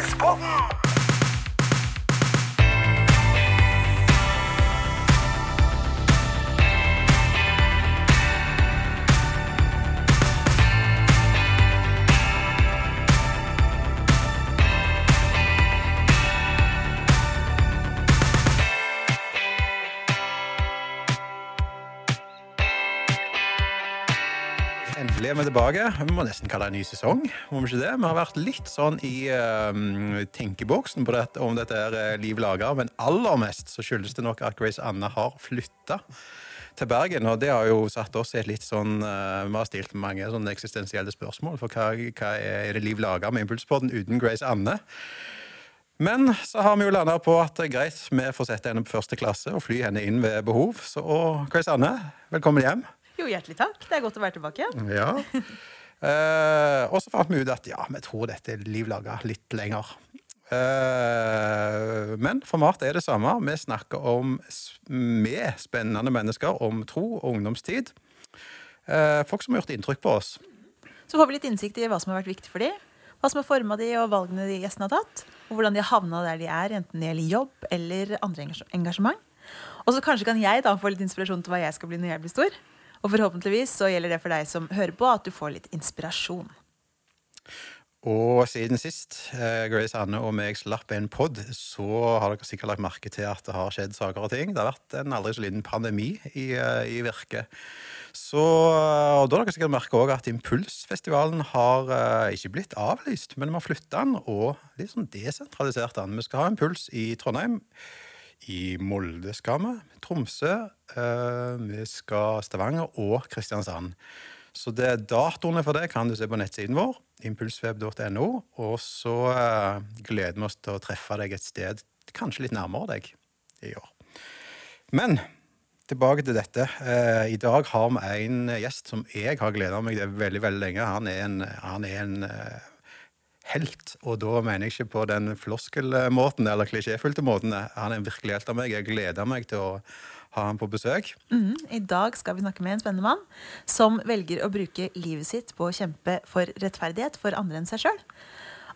Impulspodden! Vi tilbake. Vi må nesten kalle det en ny sesong. Må vi ikke det? Vi har vært litt sånn i um, tenkeboksen på dette, om dette er eh, Liv Lager, men aller mest så skyldes det nok at Grace Anne har flytta til Bergen. Og det har jo satt oss i et litt sånn uh, Vi har stilt mange sånne eksistensielle spørsmål. For hva, hva er det Liv Lager med Impulspodden uten Grace Anne? Men så har vi jo landa på at det er greit, vi får sette henne på første klasse og fly henne inn ved behov. Så og Grace Anne, velkommen hjem. Jo, hjertelig takk. Det er godt å være tilbake. Ja. Eh, og så fant vi ut at ja, vi tror dette er Liv laga litt lenger. Eh, men formatet er det samme. Vi snakker om med spennende mennesker om tro og ungdomstid. Eh, folk som har gjort inntrykk på oss. Så får vi litt innsikt i hva som har vært viktig for dem. Hva som har forma de og valgene de gjestene har tatt. Og hvordan de har havna der de er, enten det gjelder jobb eller andre engasjement. Og så kanskje kan jeg da få litt inspirasjon til hva jeg skal bli når jeg blir stor. Og forhåpentligvis så gjelder det for deg som hører på, at du får litt inspirasjon. Og siden sist eh, Grace Anne og meg slapp en pod, så har dere sikkert lagt merke til at det har skjedd saker og ting. Det har vært en aldri så liten pandemi i, eh, i virke. Så, og da har dere sikkert merka at Impulsfestivalen har eh, ikke blitt avlyst, men vi har flytta den og litt sånn desentralisert den. Vi skal ha Impuls i Trondheim. I Molde skal vi. Tromsø. eh, vi skal Stavanger og Kristiansand. Så det datoene for det kan du se på nettsiden vår, impulsweb.no. Og så eh, gleder vi oss til å treffe deg et sted kanskje litt nærmere deg i år. Men tilbake til dette. Eh, I dag har vi en gjest som jeg har gleda meg til veldig veldig lenge. Han er en, han er en helt, og da mener jeg ikke på den floskelmåten eller klisjéfylte måten. Han er virkelig helt av meg. Jeg gleder meg til å ha han på besøk. Mhm. I dag skal vi snakke med en spennende mann som velger å bruke livet sitt på å kjempe for rettferdighet for andre enn seg sjøl.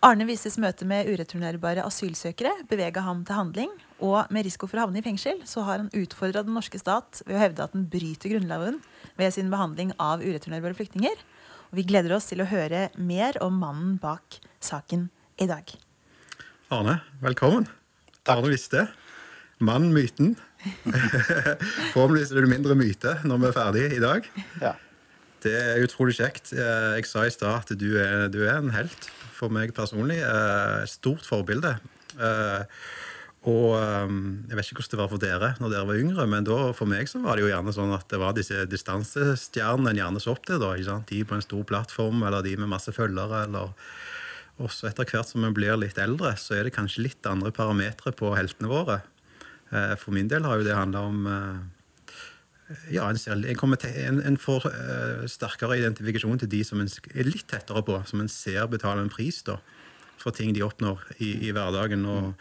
Arne Vises møte med ureturnerbare asylsøkere bevega ham til handling. Og med risiko for å havne i fengsel så har han utfordra den norske stat ved å hevde at den bryter Grunnloven ved sin behandling av ureturnerbare flyktninger. Og vi gleder oss til å høre mer om mannen bak saken i dag. Arne, velkommen. Arne Viste. Mann, myten. Forhåpentligvis er det mindre myte når vi er ferdige i dag. Ja. Det er utrolig kjekt. Eh, Jeg sa i stad at du er, du er en helt for meg personlig. Eh, Stort forbilde. Og eh, jeg vet ikke hvordan det var for dere når dere var yngre, men da, for meg så var det jo gjerne sånn at det var disse distansestjernene en gjerne så opp til. da, ikke sant? De på en stor plattform, eller de med masse følgere, eller også etter hvert som en blir litt eldre, så er det kanskje litt andre parametere på heltene våre. Eh, For min del har jo det handla om eh, ja, en, ser- en, en, en får eh, sterkere identifikasjon til de som en er litt tettere på, som en ser betaler en pris da, for ting de oppnår i, i hverdagen. Og,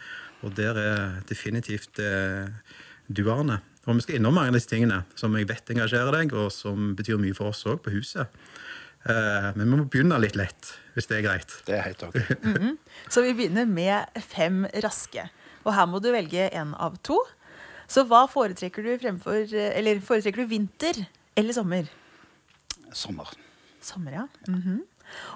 og der er definitivt eh, du, Arne. Og vi skal innom mange av disse tingene som jeg vet engasjerer deg, og som betyr mye for oss òg på huset. Eh, men vi må begynne litt lett, hvis det er greit. Det er helt ok. Så vi begynner med fem raske. Og her må du velge en av to. Så hva foretrekker du fremfor Eller foretrekker du vinter eller sommer? Sommer. Sommer, ja. Mhm.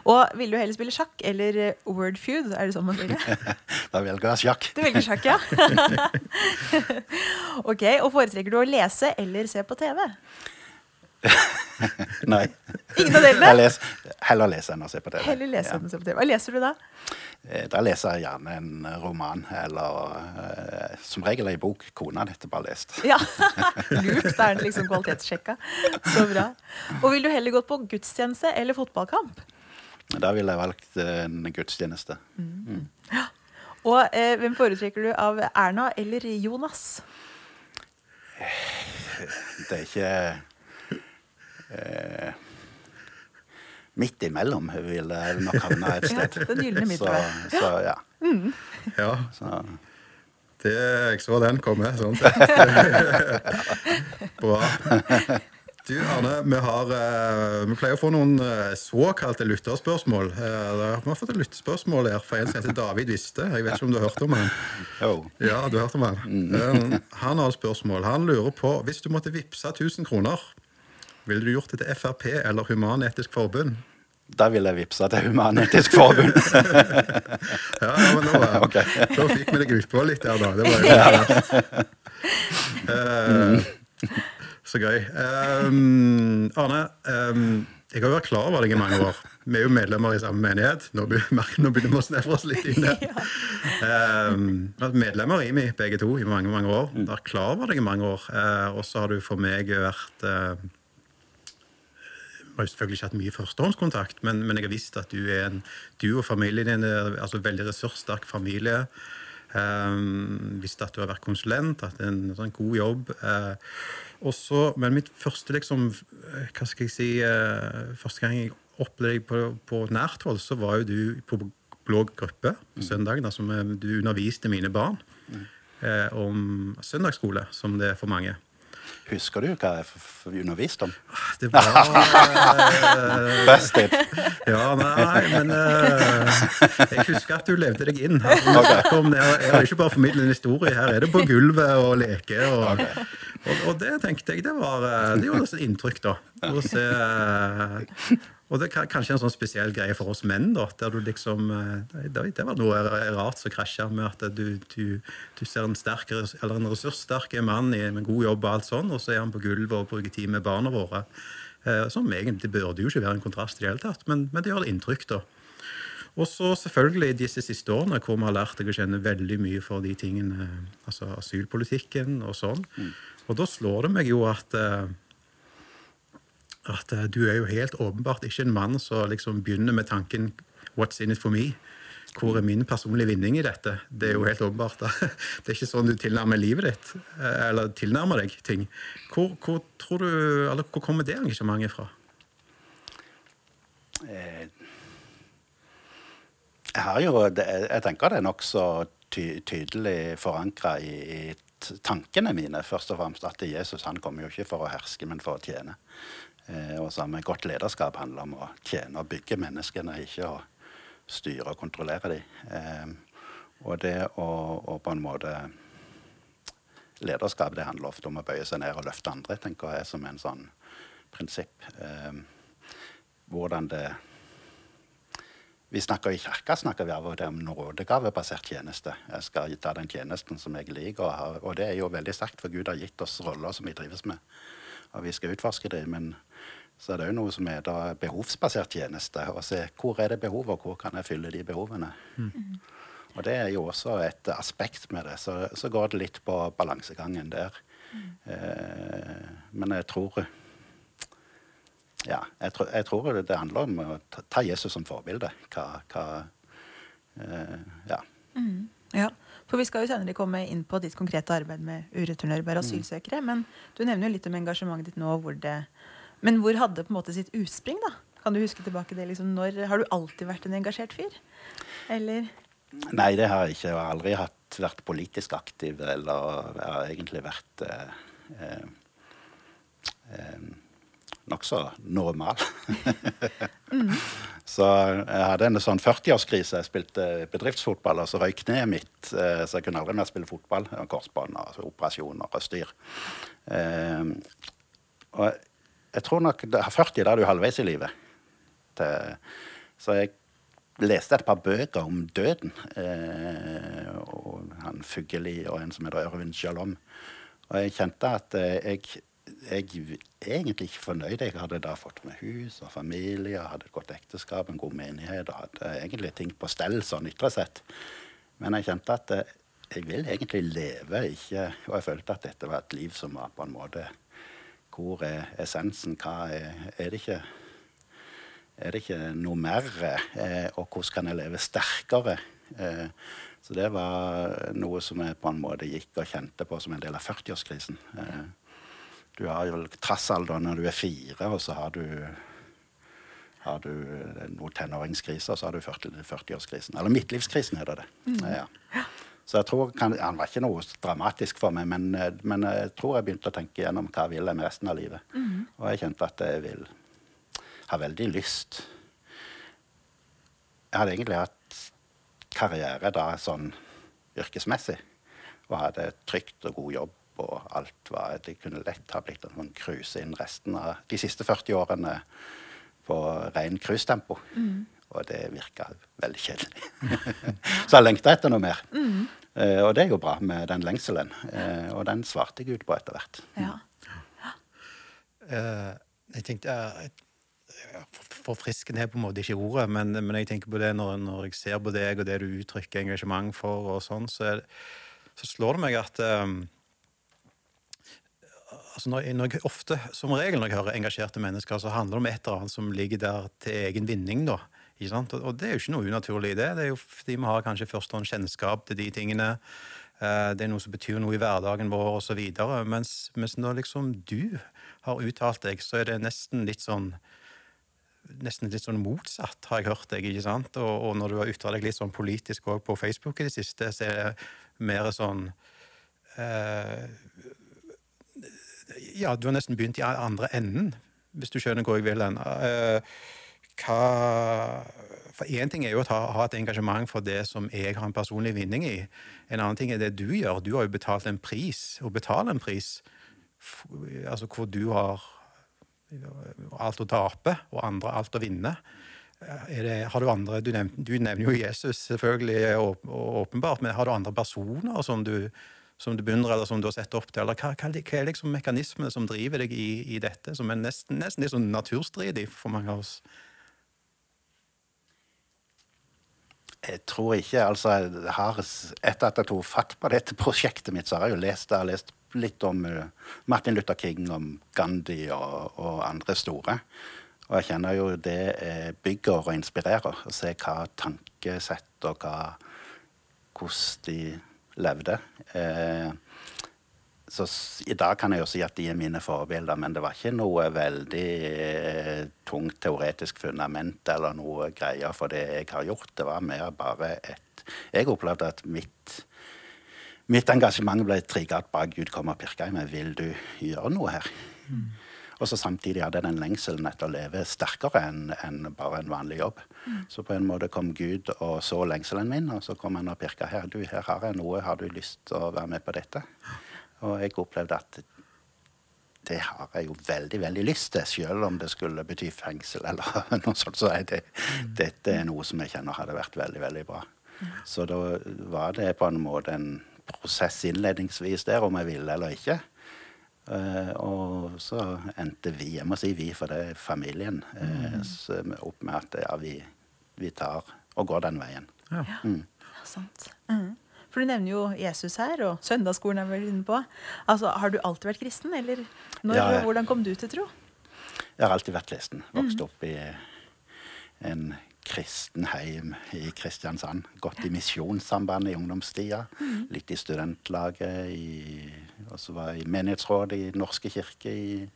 Og vil du heller spille sjakk eller eh, word feud? Er det sånn man sier det? Da velger jeg sjakk. Du velger sjakk, ja. ok, Og foretrekker du å lese eller se på TV? Nei. Ingen av delene? Les, heller lese enn å se på TV. Heller lese enn å se på TV. Hva leser du da? Da leser jeg gjerne en roman, eller uh, som regel ei bok kona nettopp har lest. Ja, Lurt. Da er den liksom kvalitetssjekka. Så bra. Og vil du heller gå på gudstjeneste eller fotballkamp? Da ville jeg valgt eh, en gudstjeneste. Og eh, hvem foretrekker du av Erna eller Jonas? Det er ikke eh, Midt imellom vil jeg nok havne et Ja, sted. den gylne så, middelvei. så ja. Ja, Så, det, jeg så den komme. Sånn. Bra. Du, Arne, vi, har, eh, vi pleier å få noen eh, såkalte lytterspørsmål. Eh, vi har fått et lyttespørsmål her fra en som heter David Viste. Jeg vet ikke om du har hørt om han? Ja, du har hørt om han. Eh, Han har et spørsmål. Han lurer på hvis du måtte vippse 1000 kroner, ville du gjort det til Frp eller Human-Etisk Forbund? Da vil jeg vippse til Human-Etisk Forbund. Ja, ja, men nå, okay. Da fikk vi deg utpå litt der, da. Det var jo Eh, Så gøy. Um, Arne, um, jeg har jo vært klar over deg i mange år. Vi er jo medlemmer i samme menighet. Nå begynner vi å snevre oss litt inn der. Um, vi har vært medlemmer i meg, begge to, i mange mange år. Har vært klar over deg i mange år. Uh, og så har du for meg vært uh, jeg har selvfølgelig ikke hatt mye førstehåndskontakt, men, men jeg har visst at du er en, du og familien din er altså veldig ressurssterk familie. Um, visst at du har vært konsulent, hatt en sånn god jobb. Uh, også, men mitt første liksom, eh, hva skal jeg si, uh, første gang jeg opplevde deg på, på nært hold, så var jo du på blå gruppe på søndagen. Altså, med- du underviste mine barn eh, om søndagsskole, som det er for mange. Husker du hva jeg underviste om? Det var uh, Busted. Ja, nei, men uh, jeg husker at du levde deg inn. Her, okay. om det, jeg har ikke bare formidlet en historie, her er det på gulvet og leke. Og, og, og det tenkte jeg, det var eh, det gjorde et inntrykk, da. Å se, eh, og det er kanskje en sånn spesiell greie for oss menn, da, der du liksom eh, Det, var noe rart som krasja med at du, du, du ser en sterk, eller en ressurssterk mann med god jobb og alt sånn, og så er han på gulvet og bruker tid med barna våre. Som egentlig burde jo ikke være en kontrast i det hele tatt, men, men det gjør det inntrykk, da. Og så selvfølgelig disse siste årene hvor vi har lært deg å kjenne veldig mye for de tingene, altså asylpolitikken og sånn. Og da slår det meg jo at eh, at eh, du er jo helt åpenbart ikke en mann som liksom begynner med tanken 'what's in it for me'? Hvor er min personlige vinning i dette? Det er jo helt åpenbart. da. Det er ikke sånn du tilnærmer livet ditt, eh, eller tilnærmer deg ting. Hvor, hvor tror du, eller hvor kommer det engasjementet fra? Jeg har jo Jeg tenker det er nokså ty, tydelig forankra i, i tankene mine, først og fremst. At Jesus han kommer jo ikke for å herske, men for å tjene. Eh, og samme godt lederskap handler om å tjene og bygge menneskene, ikke å styre og kontrollere dem. Eh, og det å, å på en måte Lederskap det handler ofte om å bøye seg ned og løfte andre, tenker jeg, som en sånn prinsipp. Eh, hvordan det Vi snakker I kirka snakker vi av og til om nådegavebasert tjeneste. Jeg skal ta den tjenesten som jeg liker, og, har, og det er jo veldig sterkt, for Gud har gitt oss roller som vi trives med, og vi skal utforske dem. Men så er det jo noe som er da behovsbasert tjeneste. Å se hvor er det behov, og hvor kan jeg fylle de behovene. Og det er jo også et aspekt med det. Så, så går det litt på balansegangen der. Eh, men jeg tror ja, jeg, tror- jeg tror det handler om å ta- ta Jesus som forbilde. Hva, hva eh, Ja. Ja, for Vi skal jo senere komme inn på ditt konkrete arbeid med ureturnerbare asylsøkere. Men du nevner jo litt om engasjementet ditt nå. Hvor det, men hvor hadde det på en måte sitt utspring? da? Kan du huske tilbake det? liksom, når, Har du alltid vært en engasjert fyr? Eller? Nei, det har jeg ikke. Jeg har aldri hatt, vært politisk aktiv, eller jeg har egentlig vært eh, eh, eh, nokså normal. Så jeg hadde en sånn 40-årskrise. Jeg spilte bedriftsfotball, og så røyk kneet mitt. eh, Så jeg kunne aldri mer spille fotball. Korsbånd og operasjoner og styr. Eh, og jeg tror nok 40 da er du halvveis i livet. Så jeg leste et par bøker om døden. Eh, og han Fugelli og en som heter Ørvin Shalom. Og jeg kjente at eh, jeg, jeg er egentlig ikke fornøyd. Jeg hadde da fått meg hus og familie, hadde et godt ekteskap, en god menighet og hadde egentlig ting på stell sånn ytre sett. Men jeg kjente at eh, jeg vil egentlig leve, ikke Og jeg følte at dette var et liv som var på en måte Hvor er essensen? Hva er, er det ikke er det ikke noe mer? Eh, og hvordan kan jeg leve sterkere? Eh, så det var noe som jeg på en måte gikk og kjente på som en del av 40-årskrisen. Eh, du har jo trassalder når du er fire, og så har du har du noen tenåringskriser, og så har du 40 40-årskrisen. Eller midtlivskrisen, heter det. Mm. Ja. Så jeg tror kan, Han var ikke noe dramatisk for meg, men, eh, men jeg tror jeg begynte å tenke gjennom hva jeg vil med resten av livet. Og jeg kjente at jeg vil ha veldig lyst Jeg hadde egentlig hatt karriere da sånn yrkesmessig. Og hadde trygt og god jobb, og alt var Det kunne lett ha blitt en sånn cruise inn resten av de siste 40 årene på ren cruisetempo. Og det virka veldig kjedelig. Så jeg lengta etter noe mer. Eh, og det er jo bra med den lengselen. Eh, og den svarte Gud på etter hvert. Ja. Eh, jeg tenkte eh, for- Forfriskende er på en måte ikke ordet, men, men jeg tenker på det når, når jeg ser på deg og det du uttrykker engasjement for, og sånn, så, er, det- så slår det meg at eh, altså når, når jeg ofte, Som regel når jeg hører engasjerte mennesker, så handler det om et eller annet som ligger der til egen vinning. da, ikke sant? Og, og det er jo ikke noe unaturlig i det. Det er jo fordi vi har kanskje førstehåndskjennskap til de tingene. Eh, Det er noe som betyr noe i hverdagen vår, osv. Mens, mens når liksom du har uttalt deg, så er det nesten litt sånn Nesten litt sånn motsatt, har jeg hørt deg. ikke sant? Og, og når du har ytra deg litt sånn politisk òg på Facebook i det siste, så er det mer sånn eh, Ja, du har nesten begynt i andre enden, hvis du skjønner hvor jeg vil hen. Eh, hva For én ting er jo å ha, ha et engasjement for det som jeg har en personlig vinning i. En annen ting er det du gjør. Du har jo betalt en pris, og betaler en pris, altså hvor du har alt å tape, og andre alt å vinne. Er det, har du andre, du, nevner, du nevner jo Jesus, selvfølgelig, og, og åpenbart, men har du andre personer som du, som du beundrer, eller som du har sett opp til? Eller hva, hva, hva er liksom mekanismene som driver deg i, i dette, som er nesten, nesten litt sånn naturstridig for mange av oss? Jeg tror ikke. altså jeg har, Etter at jeg tok fatt på dette prosjektet mitt, så har jeg jo lest, jeg har lest litt om eh, Martin Luther King, om Gandhi og, og andre store. Og jeg kjenner jo det eh, bygger og inspirerer. Å se hva tankesett og hva, hvordan de levde. Eh, så i dag kan jeg jo si at de er mine forbilder, men det var ikke noe veldig eh, tungt teoretisk fundament eller noe greier for det jeg har gjort. Det var mer bare et Jeg opplevde at mitt, mitt engasjement ble trigget bare Gud kom og pirka i meg. Vil du gjøre noe her? Og så samtidig hadde den lengselen etter å leve sterkere enn en bare en vanlig jobb. Så på en måte kom Gud og så lengselen min, og så kom han og pirka her. Du, her har jeg noe, har du lyst til å være med på dette? Og jeg opplevde at det har jeg jo veldig veldig lyst til, selv om det skulle bety fengsel eller noe sånt. Så er det, dette er noe som jeg kjenner hadde vært veldig, veldig bra. Så da var det på en måte en prosess innledningsvis der, om jeg ville eller ikke. Eh, og så endte vi, jeg må si vi, for det er familien, mm. opp med at ja, vi, vi tar og går den veien. Ja. Mm. Ja, sant. Mm. For du nevner jo Jesus her, og søndagsskolen er vi vel inne på. Altså, Har du alltid vært kristen, eller når, Ja, jeg- hvordan kom du til tro? Jeg har alltid vært kristen. Vokst opp i en kristen heim i Kristiansand. Gått i Misjonssambandet i ungdomstida. Litt i studentlaget. Og så var jeg i menighetsrådet i Norske kirke. I,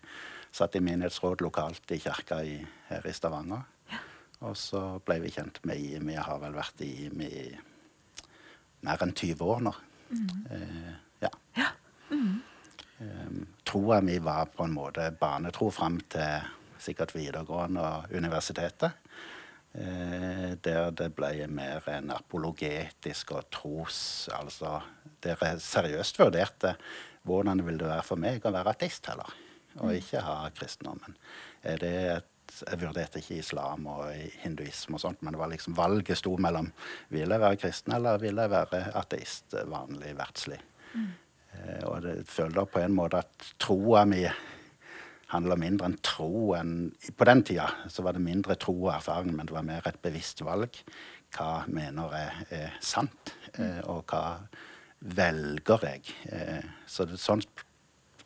satt i menighetsråd lokalt i kirka i, her i Stavanger. Og så ble vi kjent med IMI. Jeg har vel vært i IMI i mer enn 20 år nå. Eh, ja. Ja. Um, troa mi var på en måte barnetro fram til sikkert videregående og universitetet. Eh, der det ble mer en apologetisk og tros... Altså dere seriøst vurderte hvordan vil det være for meg å være ateist heller, og ikke ha kristendommen. Er det et jeg vurderte ikke islam og hinduisme, og sånt, men det var liksom valget sto mellom vil jeg være kristen eller vil jeg være ateist, vanlig, verdslig. Mm. og det føler på en måte at troa mi handler mindre enn tro enn På den tida så var det mindre tro og erfaring, men det var mer et bevisst valg. Hva mener jeg er sant, eh, og hva velger jeg? Eh, så det, sånn,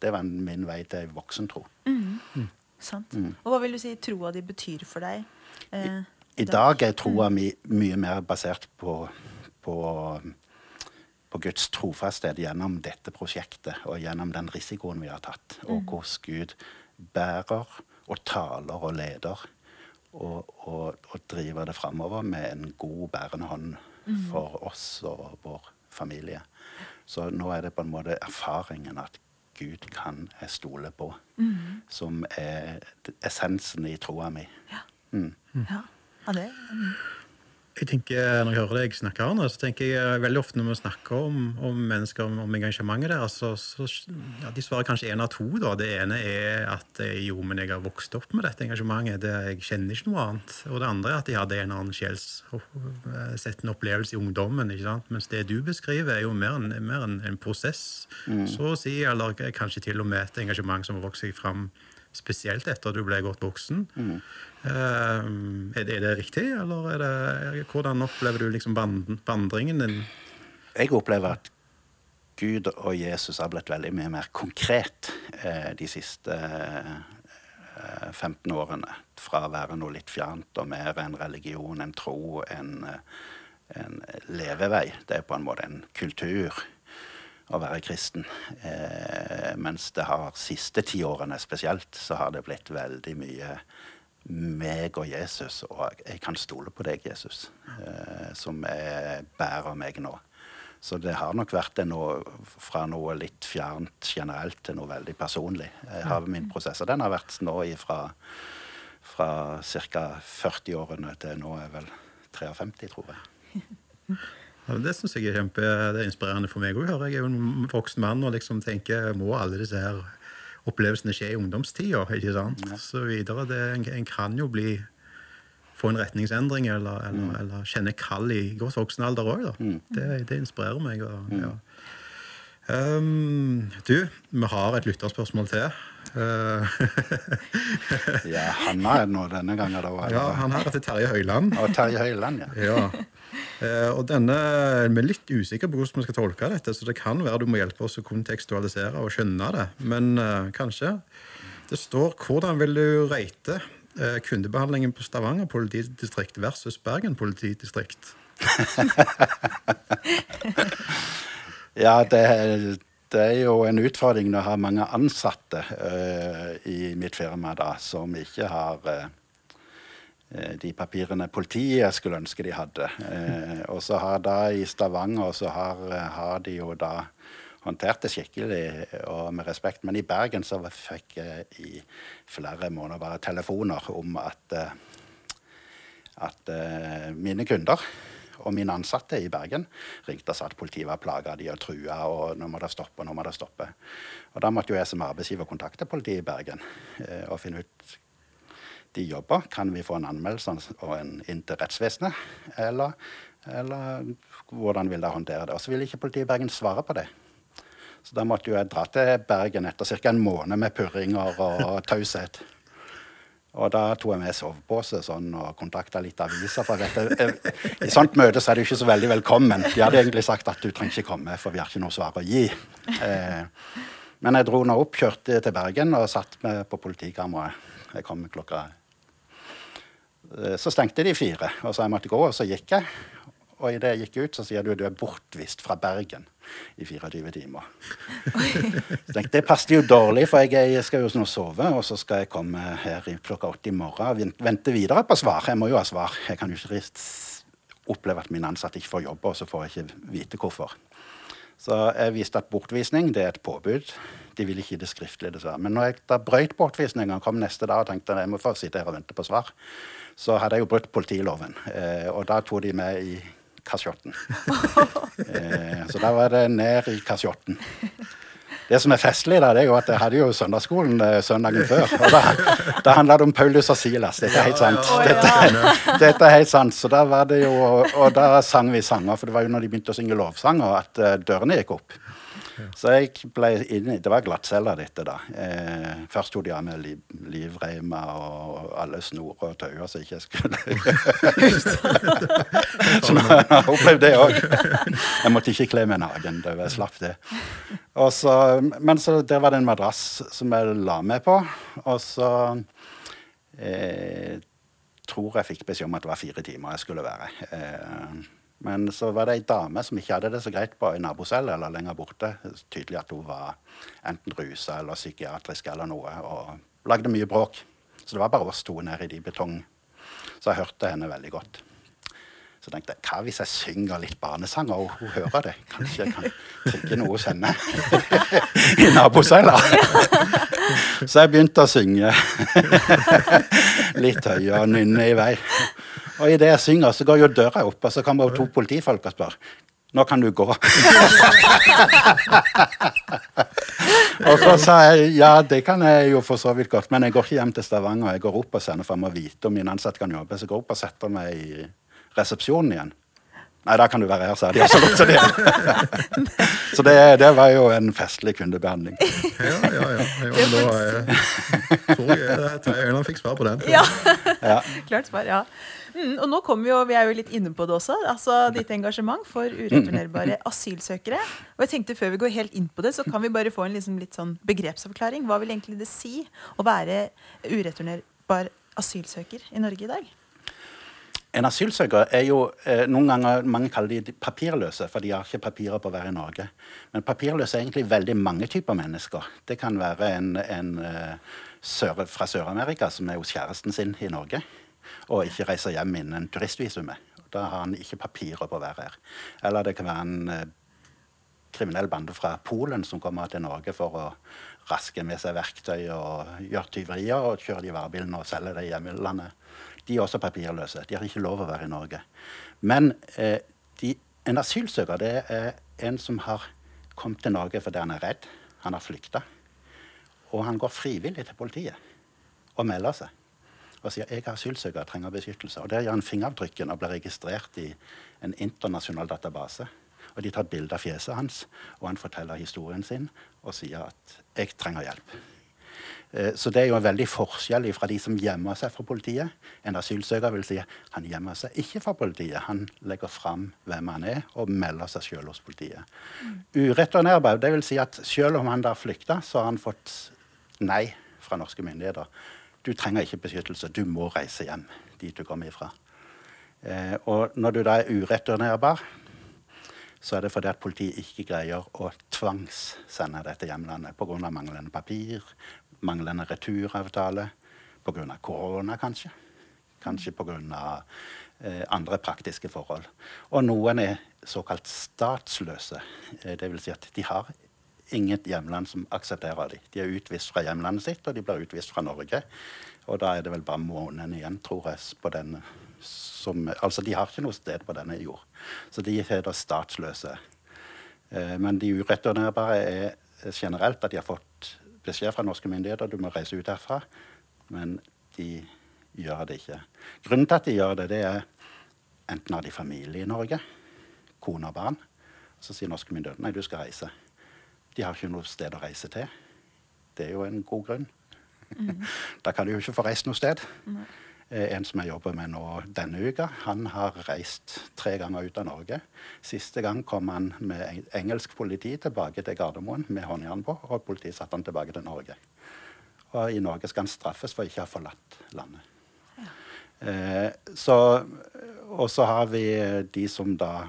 det var min vei til voksentro. Sant. Mm. Og hva vil du si troa di betyr for deg? eh, I dag er troa mi mye mer basert på, på, på Guds trofasthet gjennom dette prosjektet og gjennom den risikoen vi har tatt, og hvordan Gud bærer og taler og leder og, og, og driver det framover med en god, bærende hånd for oss og vår familie. Så nå er det på en måte erfaringen at Gud kan jeg stole på, som er essensen i troa mi. Ja. Mm. Ja. ja, det mm. Jeg tenker, Når jeg hører deg snakke, Arne, så tenker jeg eh, veldig ofte når vi snakker om, om mennesker om, om engasjementet deres, så, så ja, de svarer kanskje én av to. da. Det ene er at eh, jo, men jeg har vokst opp med dette engasjementet. det, Jeg kjenner ikke noe annet. Og det andre er at de hadde en annen sjelssettende opplevelse i ungdommen. ikke sant? Mens det du beskriver, er jo mer en, mer en, en prosess, så å si. Eller kanskje til og med et engasjement som har vokst seg fram spesielt etter at du ble godt voksen. Eh, er, det, er det riktig, eller er det, hvordan opplever du liksom vandringen din? Jeg opplever at Gud og Jesus har blitt veldig mye mer konkret eh, de siste eh, 15 årene. Fra å være noe litt fjernt og mer en religion, en tro, en, eh, en levevei. Det er på en måte en kultur å være kristen. Eh, mens det har siste ti årene spesielt, så har det blitt veldig mye meg og Jesus, og jeg kan stole på deg, Jesus, eh, som er bærer meg nå. Så det har nok vært det noe, fra noe litt fjernt generelt til noe veldig personlig. Jeg har min prosess, og den har vært nå fra, fra ca. 40-årene til nå er vel 53, tror jeg. Ja, det syns jeg er kjempe, det er inspirerende for meg òg. Jeg er jo en voksen mann og liksom tenker må alle disse her opplevelsene skjer i ungdomstida? ikke sant? Ja. Så videre. Det, en, en kan jo bli få en retningsendring eller, eller, eller kjenne kall i godt voksen alder òg. Mm. Det, det inspirerer meg. Og, ja. Um, du, vi har et lytterspørsmål til. Uh, Ja, han er nå denne gangen, da. eller? ja, han her heter Terje Høiland. Og Terje Høiland, ja. Ja. Uh, og denne, Vi er litt usikre på hvordan vi skal tolke dette, så det kan være du må hjelpe oss å kontekstualisere og skjønne det. Men uh, kanskje. Det står 'Hvordan vil du rate uh, kundebehandlingen på Stavanger politidistrikt versus Bergen politidistrikt'? Ja, det, det er jo en utfordring å ha mange ansatte uh, i mitt firma da, som ikke har eh, de papirene politiet skulle ønske de hadde. Uh, og så har da i Stavanger så har, har de jo da håndtert det skikkelig og med respekt. Men i Bergen så fikk jeg i flere måneder bare telefoner om at, at mine kunder og mine ansatte i Bergen ringte og sa at politiet var plaga de og trua, og nå må det stoppe, nå må det stoppe. Og da måtte jo jeg som arbeidsgiver kontakte politiet i Bergen eh, og finne ut de jobber. Kan vi få en anmeldelse og en inn til rettsvesenet? Eller, eller hvordan vil de håndtere det? Og så ville ikke politiet i Bergen svare på det. Så da måtte jo jeg dra til Bergen etter ca. en måned med purringer og taushet. Og da tok jeg med sovepose sånn, og kontakta litt aviser. For dette, eh, I sånt møte så er du ikke så veldig velkommen. De hadde egentlig sagt at du trenger ikke komme, for vi har ikke noe svar å gi. Eh, men jeg dro nå opp, kjørte til Bergen og satt med på politikammeret. Jeg kom klokka eh, Så stengte de fire, og så jeg måtte gå, og så gikk jeg. Og idet jeg gikk ut, så sier du at du er bortvist fra Bergen i 24 timer. Så tenkte, Det passet jo dårlig, for jeg, skal jo nå sove, og så skal jeg komme her i klokka åtte i morgen og vente videre på svar. Jeg må jo ha svar. Jeg kan jo ikke oppleve at mine ansatte ikke får jobbe, og så får jeg ikke vite hvorfor. Så jeg viste at bortvisning det er et påbud. De vil ikke gi det skriftlig, dessverre. Men når jeg da brøt bortvisninga og kom neste dag og tenkte at jeg må få sitte her og vente på svar, så hadde jeg jo brutt politiloven. Eh, og da tok de meg i kasjotten. eh, så da var det ned i kasjotten. Det som er festlig, da, det er jo at jeg hadde jo søndagsskolen eh, søndagen før. Og da, da handla det om Paulus og Silas. Dette er helt sant. Dette, dette er helt sant. Så da var det jo, og da sang vi sanger, for det var jo når de begynte å synge lovsanger at eh, dørene gikk opp. Så jeg ble inne, Det var glattcella, dette, da. Eh, først tok de av med liv, livreimer og alle snorer og tauer, så ikke jeg skulle Så nå har opplevd det òg. Jeg måtte ikke kle meg naken. jeg slapp det. Så, men så der var det en madrass som jeg la meg på, og så eh, tror jeg fikk beskjed om at det var fire timer jeg skulle være. Eh, men så var det ei dame som ikke hadde det så greit på ei nabocelle eller lenger borte. Tydelig at hun var enten rusa eller psykiatrisk eller noe, og lagde mye bråk. Så det var bare oss to nede i de betong. Så jeg hørte henne veldig godt. Så tenkte jeg hva hvis jeg synger litt barnesanger, og hun hører det? Kanskje jeg kan trigge noe hos henne i nabocella? Så jeg begynte å synge litt høyere og nynne i vei. Og idet jeg synger, så går jo døra opp, og så kommer to politifolk og spør nå kan du gå. og så sa jeg ja, det kan jeg jo for så vidt godt, men jeg går ikke hjem til Stavanger. Jeg går opp og sender for og vite om min ansatte kan jobbe. Så jeg går opp og setter meg i resepsjonen igjen. Nei, da kan du være her, sa de. Og så lukter de igjen. så det, det, var jo en festlig kundebehandling. Ja, ja, ja. ja da eh, tror jeg Øyland fikk svar på den. Ja. ja. Klart svar, ja. Mm, og nå kommer vi jo, vi er jo litt inne på det også, altså ditt engasjement for ureturnerbare asylsøkere. Og jeg tenkte Før vi går helt inn på det, så kan vi bare få en liksom litt sånn begrepsavklaring. Hva vil egentlig det si å være ureturnerbar asylsøker i Norge i dag? En asylsøker er jo eh, noen ganger Mange kaller de papirløse, for de har ikke papirer på å være i Norge. Men papirløse er egentlig veldig mange typer mennesker. Det kan være en, en uh, sør, fra Sør-Amerika som er hos kjæresten sin i Norge, og ikke reiser hjem innen turistvisumet. Da har han ikke papirer på å være her. Eller det kan være en uh, kriminell bande fra Polen som kommer til Norge for å raske med seg verktøy og gjøre tyverier og kjøre de varebilene og selge det i hjemlandet de er også papirløse. De har ikke lov å være i Norge. Men eh, de, en asylsøker det er en som har kommet til Norge fordi han er redd. Han har flykta. Og han går frivillig til politiet og melder seg. Og sier jeg er asylsøker trenger beskyttelse. Og Der gjør han fingeravtrykken og blir registrert i en internasjonal database. Og De tar bilde av fjeset hans, og han forteller historien sin og sier at 'jeg trenger hjelp'. Eh, så det er jo en veldig forskjell fra de som gjemmer seg fra politiet. En asylsøker vil si han gjemmer seg ikke fra politiet. Han legger fram hvem han er, og melder seg selv hos politiet. Mm. Ureturnerbar, det vil si at selv om han da flykta, så har han fått nei fra norske myndigheter. Du trenger ikke beskyttelse, du må reise hjem dit du kommer ifra. Eh, og når du da er ureturnerbar, så er det fordi at politiet ikke greier å tvangssende deg til hjemlandet pga. manglende papir, manglende returavtale pga. korona, kanskje. Kanskje pga. Eh, andre praktiske forhold. Og noen er såkalt statsløse. Eh, Dvs. Si at de har inget hjemland som aksepterer dem. De er utvist fra hjemlandet sitt, og de blir utvist fra Norge. Og da er det vel bare måneden igjen, tror jeg, på den som Altså, de har ikke noe sted på denne jord. Så de er da statsløse. Eh, men de ureturnerbare er generelt at de har fått beskjed fra norske myndigheter du må reise ut herfra. Men de gjør det ikke. Grunnen til at de gjør det, det er enten har de familie i Norge, kone og barn. Så sier norske myndigheter nei, du skal reise. De har ikke noe sted å reise til. Det er jo en god grunn. Mm. da kan de jo ikke få reist noe sted. Nei. Eh, en som jeg jobber med nå denne uka, han har reist tre ganger ut av Norge. Siste gang kom han med engelsk politi tilbake til Gardermoen med håndjern på, og politiet satte han tilbake til Norge. Og i Norge skal han straffes for ikke å ha forlatt landet. Ja. Eh, så, og så har vi de som da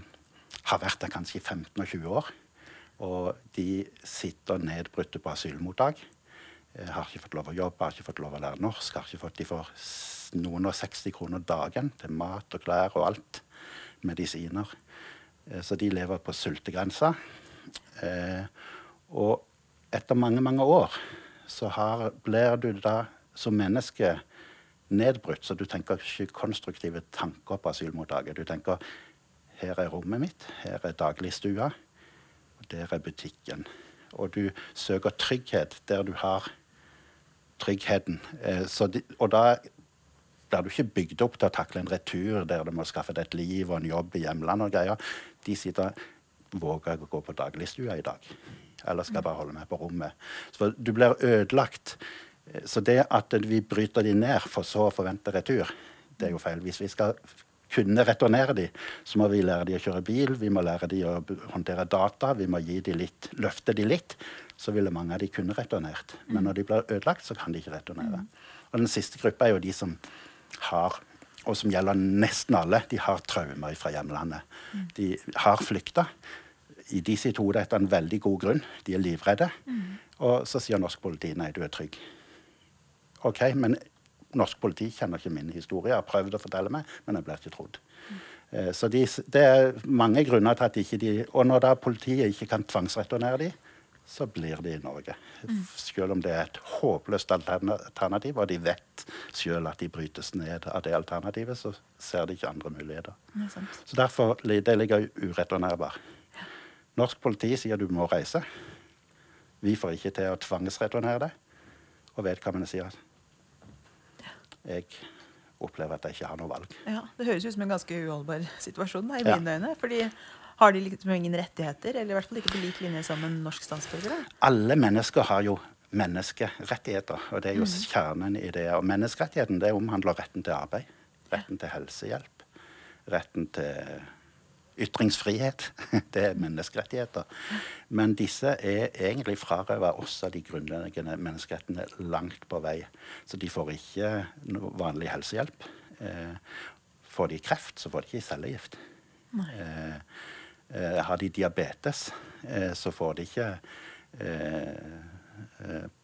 har vært der kanskje i 15 og 20 år. Og de sitter nedbrutte på asylmottak. Eh, har ikke fått lov å jobbe, har ikke fått lov å lære norsk. har ikke fått, De får noen og 60 kroner dagen til mat og klær og alt. Medisiner. Eh, så de lever på sultegrensa. Eh, og etter mange, mange år så har, blir du da som menneske nedbrutt, så du tenker ikke konstruktive tanker på asylmottaket. Du tenker her er rommet mitt, her er dagligstua, og der er butikken. Og du søker trygghet der du har tryggheten. Eh, de, og da blir du ikke bygd opp til å takle en retur der du må skaffe deg et liv og en jobb i hjemlandet og greier. De sitter Våger jeg å gå på dagligstua i dag? Eller skal jeg bare holde meg på rommet? Så du blir ødelagt. Så det at vi bryter de ned for så å forvente retur, det er jo feil. Hvis vi skal kunne returnere de, så må vi lære de å kjøre bil, vi må lære de å håndtere data, vi må gi de litt, løfte de litt. Så ville mange av de kunne returnert. Men når de blir ødelagt, så kan de ikke returnere. Og den siste gruppa er jo de som har og som gjelder nesten alle, de har traumer fra hjemlandet. De har flykta. I de sitt hode etter en veldig god grunn. De er livredde. Mm. Og så sier norsk politi nei, du er trygg. OK, men norsk politi kjenner ikke min historie. Jeg har prøvd å fortelle meg, men jeg blir ikke trodd. Mm. Eh, så de, det er mange grunner til at ikke de Og når da politiet ikke kan tvangsreturnere de, så blir de i Norge. Mm. Selv om det er et håpløst alternativ, og de vet selv at de brytes ned av det alternativet, så ser de ikke andre muligheter. Så derfor det ligger ureturnerbar. Norsk politi sier du må reise. Vi får ikke til å tvangsreturnere deg. Og vedkommende sier at jeg opplever at jeg ikke har noe valg. Ja, Det høres ut som en ganske uholdbar situasjon da, i ja. mine øyne. fordi har de liksom ingen rettigheter, eller i hvert fall ikke på lik linje som en norsk statsborger? Alle mennesker har jo menneskerettigheter, og det er jo mm. kjernen i det. Og menneskerettigheten det omhandler retten til arbeid, retten til helsehjelp, retten til ytringsfrihet. Det er menneskerettigheter. Men disse er egentlig frarøva av de grunnleggende menneskerettene langt på vei. Så de får ikke noe vanlig helsehjelp. Eh, får de kreft, så får de ikke cellegift. Eh, eh, har de diabetes, eh, så får de ikke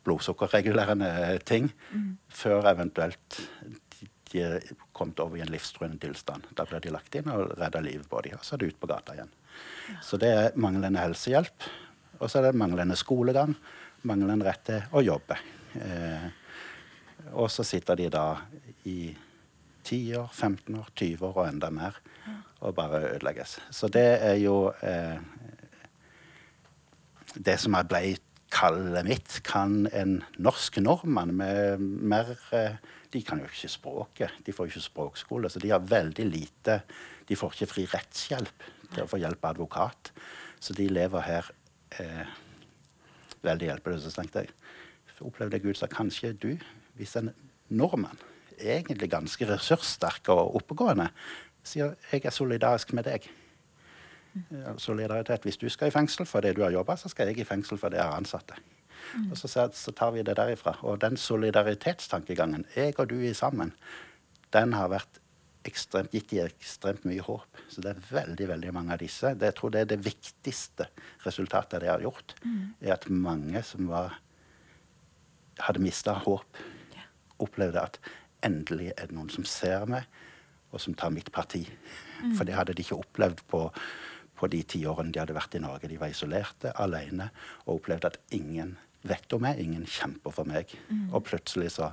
blodsukkerregulerende ting mm. før eventuelt er kommet over i en livstruende tilstand. Da blir de lagt inn og redder livet på dem, og så er de ute på gata igjen. Så det er manglende helsehjelp, og så er det manglende skolegang, manglende rett til å jobbe. Eh, og så sitter de da i 10 år, 15 år, 20 år og enda mer og bare ødelegges. Så det er jo eh, det som er ble kallet mitt. Kan en norsk nordmann med mer eh, de kan jo ikke språket. De får jo ikke språkskole. Så de har veldig lite De får ikke fri rettshjelp til å få hjelp av advokat. Så de lever her eh, veldig hjelpeløse. Så tenkte jeg opplevde jeg Gud sa kanskje du, hvis en nordmann, egentlig ganske ressurssterk og oppegående, sier jeg er solidarisk med deg. Solidaritet. Hvis du skal i fengsel for det du har jobba, så skal jeg i fengsel for det jeg har ansatte. Mm. Og så, så, tar vi det derifra. Og den solidaritetstankegangen, jeg og du er sammen, den har vært ekstremt, gitt de ekstremt mye håp. Så det er veldig veldig mange av disse. Det, jeg tror det er det viktigste resultatet de har gjort. Mm. er at mange som var, hadde mista håp, yeah. opplevde at endelig er det noen som ser meg, og som tar mitt parti. Mm. For det hadde de ikke opplevd på, på de ti årene de hadde vært i Norge. De var isolerte, alene, og opplevde at ingen vet om meg, ingen kjemper for meg. Mm. Og plutselig så,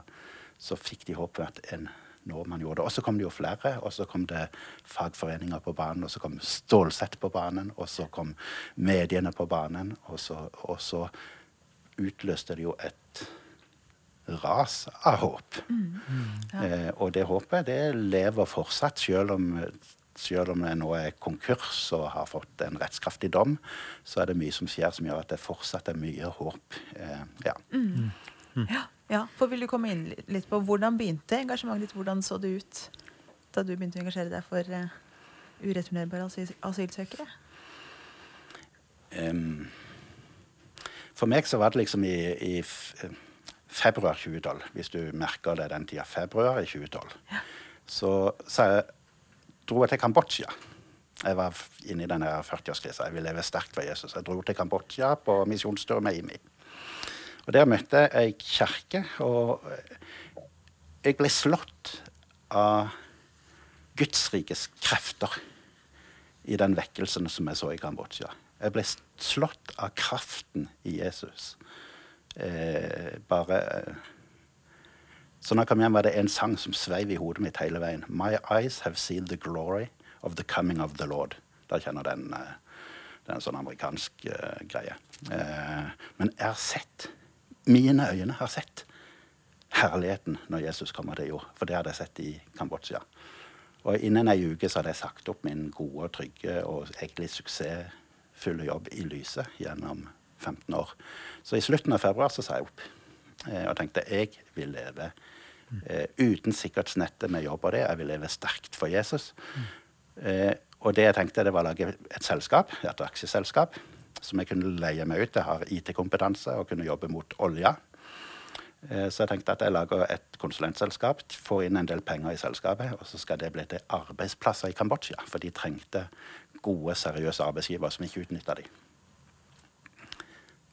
så fikk de håpet at en nordmann gjorde det. Og så kom det jo flere, og så kom det fagforeninger på banen, og så kom Stålsett på banen, og så kom mediene på banen, og så, og så utløste det jo et ras av håp. Mm. Ja. Eh, og det håpet det lever fortsatt, selv om selv om det nå er konkurs og har fått en rettskraftig dom, så er det mye som skjer som gjør at det fortsatt er mye håp. Eh, ja. Mm. Mm. ja. Ja, for Vil du komme inn litt på hvordan begynte engasjementet ditt? Hvordan så det ut da du begynte å engasjere deg for uh, ureturnerbare asyl asylsøkere? Um, for meg så var det liksom i, i februar 2012, hvis du merker det den tida. Februar i 2012. Ja. Så, så dro jeg til Kambodsja. Jeg var inne i denne 40-årskrisa. Jeg ville leve sterkt for Jesus. Jeg dro til Kambodsja på misjonstur med IMI. Og Der møtte jeg ei kirke, og jeg ble slått av Guds rikes krefter i den vekkelsen som jeg så i Kambodsja. Jeg ble slått av kraften i Jesus. Eh, bare så når jeg kom hjem, var det en sang som sveiv i hodet mitt hele veien. My eyes have seen the glory of the coming of the Lord. Da kjenner den uh, Det er en sånn amerikansk uh, greie. Uh, men jeg har sett Mine øyne har sett herligheten når Jesus kommer til jord. For det hadde jeg sett i Kambodsja. Og innen ei uke så hadde jeg sagt opp min gode, trygge og egentlig suksessfulle jobb i Lyset gjennom 15 år. Så i slutten av februar så sa jeg opp. Og tenkte jeg vil leve Eh, uten sikkerhetsnettet med jobb og det. Jeg vil leve sterkt for Jesus. Eh, og det jeg tenkte, det var å lage et selskap, et aksjeselskap, som jeg kunne leie meg ut. Jeg har IT-kompetanse og kunne jobbe mot olja. Eh, så jeg tenkte at jeg lager et konsulentselskap, får inn en del penger i selskapet, og så skal det bli til arbeidsplasser i Kambodsja. For de trengte gode, seriøse arbeidsgivere som ikke utnytta dem.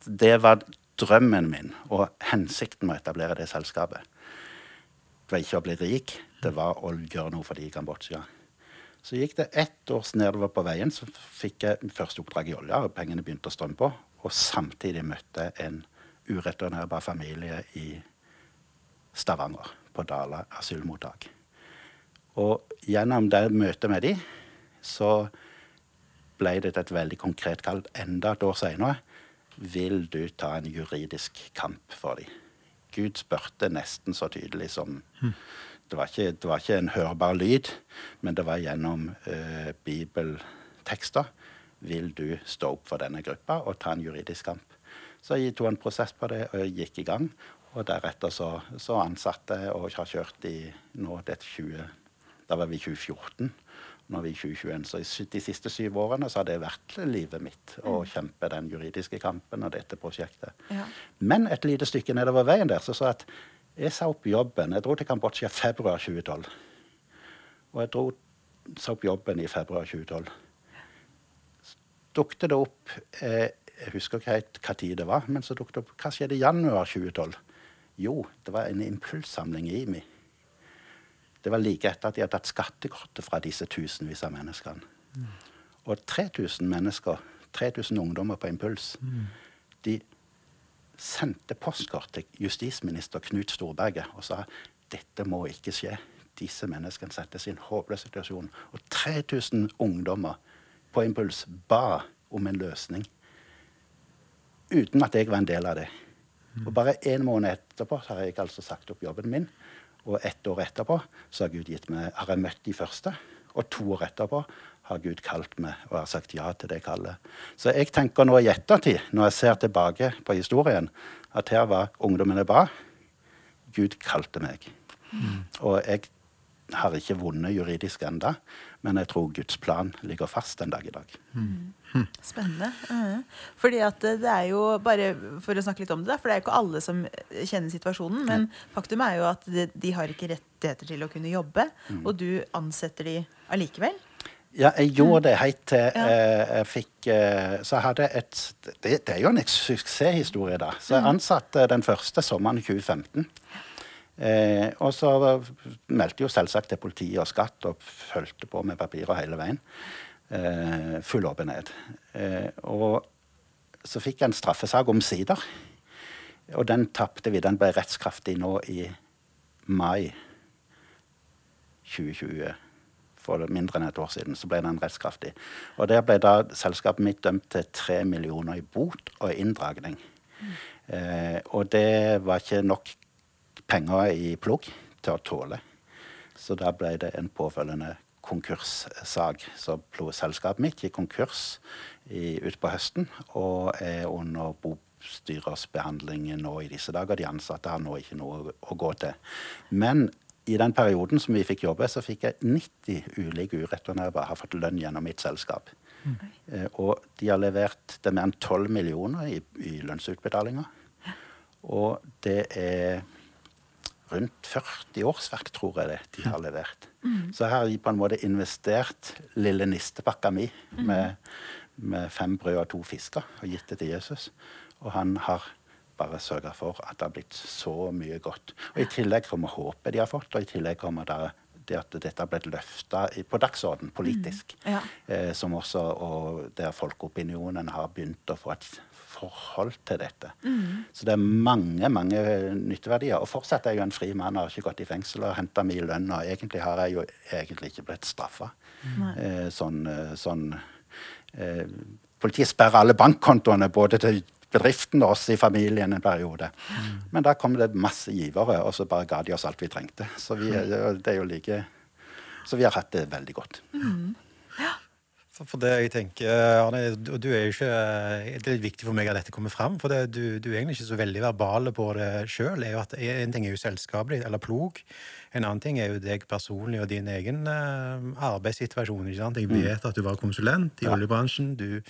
Det var drømmen min og hensikten med å etablere det selskapet Det var ikke å bli rik, det var å gjøre noe for de i Kambodsja. Så gikk det ett års nedover på veien, så fikk jeg første oppdrag i olja, og pengene begynte å strømme på. Og samtidig møtte jeg en ureturnerbar familie i Stavanger, på Dala asylmottak. Og gjennom det møtet med de, så ble det et veldig konkret kall enda et år seinere. Vil du ta en juridisk kamp for dem? Gud spurte nesten så tydelig som det, var ikke, det var ikke en hørbar lyd, men det var gjennom uh, bibeltekster. Vil du stå opp for denne gruppa og ta en juridisk kamp? Så jeg tok en prosess på det og gikk i gang. Og deretter så, så ansatte jeg og har kjørt i nå det 20 Da var vi i 2014. Nå er vi i 2021. Så de siste syv årene så har det vært livet mitt å mm. kjempe den juridiske kampen og dette prosjektet. Ja. Men et lite stykke nedover veien der så sa jeg at jeg sa opp jobben. Jeg dro til Kambodsja februar 2012. Og jeg dro, sa opp jobben i februar 2012. Så dukket det opp eh, Jeg husker ikke helt hva tid det var, men så dukket det opp Hva skjedde i januar 2012? Jo, det var en impulssamling i IMI. Det var like etter at de hadde tatt skattekortet fra disse tusenvis av menneskene. Mm. Og 3000 mennesker, 3000 ungdommer på impuls, mm. de sendte postkort til justisminister Knut Storberget og sa dette må ikke skje. Disse menneskene settes i en håpløs situasjon. Og 3000 ungdommer på impuls ba om en løsning. Uten at jeg var en del av det. Og bare en måned etterpå har jeg altså sagt opp jobben min. Og ett år etterpå har Gud gitt meg, har jeg møtt de første. Og to år etterpå har Gud kalt meg og har sagt ja til det kallet. Så jeg tenker nå i ettertid, når jeg ser tilbake på historien, at her var ungdommene ba. Gud kalte meg. Mm. Og jeg har ikke vunnet juridisk enda, men jeg tror Guds plan ligger fast en dag i dag. Mm. Spennende. Uh, fordi at det er jo, bare for å snakke litt om det, for det er jo ikke alle som kjenner situasjonen, men mm. faktum er jo at de, de, har ikke rettigheter til å kunne jobbe, mm. og du ansetter de allikevel. Ja, jeg gjorde det helt til. Eh, jeg fikk eh, Så jeg hadde et det, det, er jo en suksesshistorie, da. Så jeg mm. ansatte den første sommeren 2015. Eh, og så meldte jo selvsagt til politiet og skatt og fulgte på med papirer hele veien. Eh, full åpenhet. Eh, og så fikk jeg en straffesak omsider. Og den tapte vi. Den ble rettskraftig nå i mai 2020. For mindre enn et år siden så ble den rettskraftig. Og der ble da selskapet mitt dømt til tre millioner i bot og inndragning. Mm. Eh, og det var ikke nok penger i plugg til å tåle. Så da ble det en påfølgende konkurssak. Så selskapet mitt gikk konkurs utpå høsten og er under bostyrersbehandlingen nå i disse dager. De ansatte har nå ikke noe å gå til. Men i den perioden som vi fikk jobbe, så fikk jeg 90 ulike ureturnerbare har fått lønn gjennom mitt selskap. Mm. Eh, og de har levert det mer enn 12 millioner i, i lønnsutbetalinger. Og det er rundt 40 årsverk, tror jeg det de har levert. Mm. Så her har de på en måte investert lille nistepakka mi med, med, fem brød og to fisker og gitt det til Jesus. Og han har bare sørga for at det har blitt så mye godt. Og I tillegg kommer håpet de har fått, og i tillegg kommer det, det at dette har blitt løfta på dagsorden politisk. Mm. Ja. Eh, som også, og der folkeopinionen har begynt å få et forhold til dette. Mm. Så det er mange mange nytteverdier. Og fortsatt er jo en fri mann, har ikke gått i fengsel og henta mye lønn. Og egentlig har jeg jo egentlig ikke blitt straffa. Eh, sånn, eh, sånn eh, Politiet sperrer alle bankkontoene både til bedriften og oss i familien en periode. Mm. Men da kom det masse givere, og så bare ga de oss alt vi trengte. Så vi, det er jo like Så vi har hatt det veldig godt. Mm. For det jeg tenker, Arne, og du er jo ikke, Det er litt viktig for meg at dette kommer fram. For det, du, du, er egentlig ikke så veldig verbale på det sjøl. En ting er jo selskapelig, eller plog. En annen ting er jo deg personlig og din egen uh, arbeidssituasjon. ikke sant? Jeg mm. vet at du var konsulent i ja. oljebransjen. du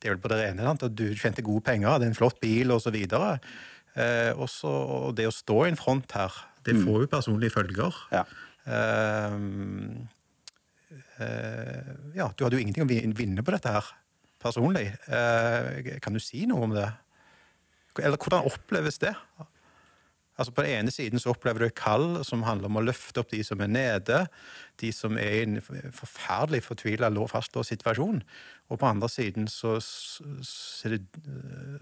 det er vel på det rene, sant? du tjente gode penger, hadde en flott bil osv. Eh, også, og det å stå i en front her, det mm. får jo personlige følger. Ja. Eh, Eh, ja, du hadde jo ingenting å vinne på dette her personlig. Eh, kan du si noe om det? Eller hvordan oppleves det? Altså På den ene siden så opplever du et kall som handler om å løfte opp de som er nede, de som er i en forferdelig fortvila fastlåst situasjon. Og på andre siden så, så, er det,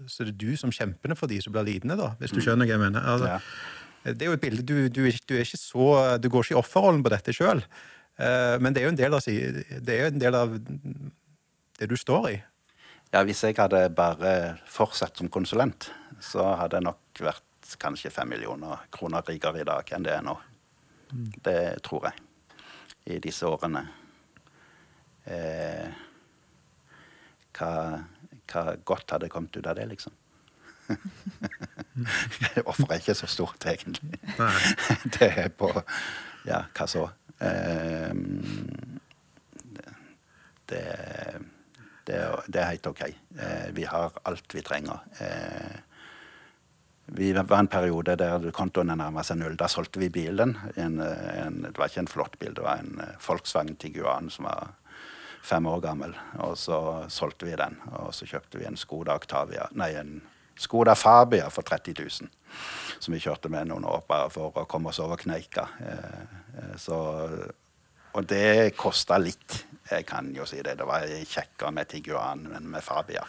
så, er det, du som kjempende for de som blir lidende, da, hvis du mm. skjønner hva jeg mener. Altså, ja. Det er jo et bilde, du, du, du, er ikke så, du går ikke i offerrollen på dette sjøl, eh, men det er jo en del av, det er jo en del av det du står i. Ja, Hvis jeg hadde bare fortsatt som konsulent, så hadde jeg nok vært kanskje fem millioner kroner rikere i dag enn det er nå. Mm. Det tror jeg. I disse årene. Eh, hva, hva, godt hadde kommet ut av det, liksom? Offeret er ikke så stort, egentlig. det er på Ja, hva så? Eh, det, det, det, er helt OK. Eh, vi har alt vi trenger. Eh, vi var en periode der kontoene nærma seg null. Da solgte vi bilen. En, en, det var ikke en flott bil, det var en eh, Volkswagen Tiguan som var fem år gammel. Og så solgte vi den. Og så kjøpte vi en Skoda Octavia, nei, en Skoda Fabia for 30 000. Som vi kjørte med noen år bare for å komme oss over kneika. Eh, eh, så, og det kosta litt. Jeg kan jo si det. Det var kjekkere med Tiguan enn med Fabia.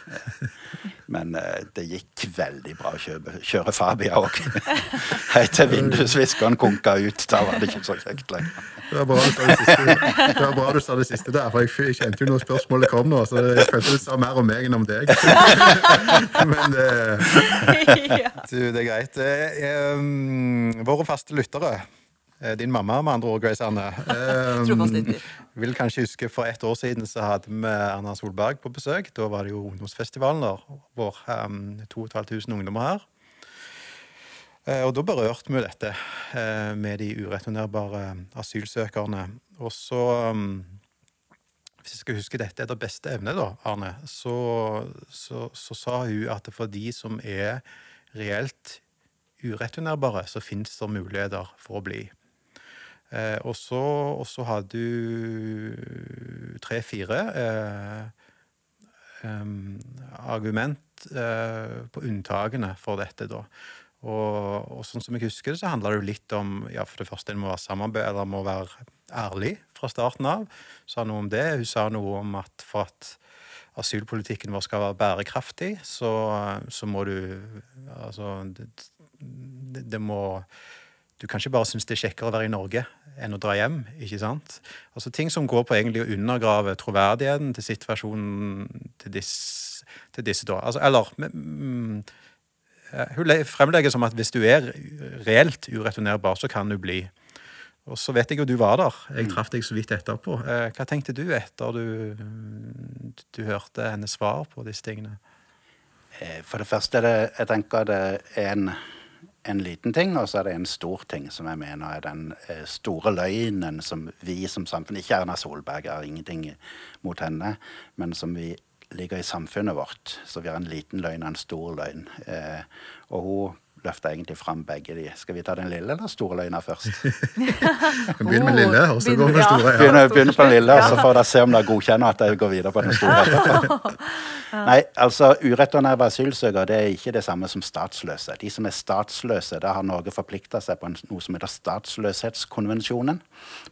Men uh, det gikk veldig bra å kjøpe, kjøre Fabia òg. Helt til vindusviskeren konka ut. Da var det ikke så kjekt lenger. Det var, det var bra du sa det siste der, for jeg kjente jo når spørsmålet kom nå. Så jeg følte det sa mer om meg enn om deg. Men uh, du, det er greit. Um, våre faste lyttere Eh, din mamma, med andre ord, Grace Anne. Um, vil kanskje huske For ett år siden så hadde vi Erna Solberg på besøk. Da var det jo ungdomsfestivalen vår. Um, 2500 ungdommer her. Uh, og da berørte vi dette uh, med de ureturnerbare asylsøkerne. Og så um, Hvis jeg skal huske dette etter beste evne, da, Arne, så, så, så sa hun at for de som er reelt ureturnerbare, så fins det muligheter for å bli. Eh, og så hadde du tre-fire eh, um, argument eh, på unntakene for dette, da. Og, og, sånn som jeg husker det, så handler det jo litt om ja, for det første en må være samarbeid, eller må være ærlig fra starten av. Sa noe om det. Hun sa noe om at for at asylpolitikken vår skal være bærekraftig, så, så må du Altså, det, det må du kan ikke bare synes det er kjekkere å være i Norge enn å dra hjem. ikke sant? Altså Ting som går på egentlig å undergrave troverdigheten til situasjonen til disse, til disse da. Altså, eller mm, Hun fremlegger som at hvis du er reelt ureturnerbar, så kan du bli. Og så vet jeg jo du var der. Jeg mm. traff deg så vidt etterpå. Eh, hva tenkte du etter du, du hørte hennes svar på disse tingene? Eh, for det første er det, jeg tenker det er en en liten ting, og så er det en stor ting som jeg mener er den eh, store løgnen som vi som samfunn Ikke Erna Solberg har ingenting mot henne, men som vi ligger i samfunnet vårt. Så vi har en liten løgn og en stor løgn. Eh, og hun løfter egentlig fram begge de. Skal vi ta den lille eller store løgna først? Begynn med lille, og så går vi med store. Ja. Begynner, begynner på den lille, og så får dere se om dere godkjenner at dere går videre på den store. Nei, altså Ureturnerede asylsøkere det er ikke det samme som statsløse. De som er statsløse, da har Norge forplikta seg på noe som heter statsløshetskonvensjonen.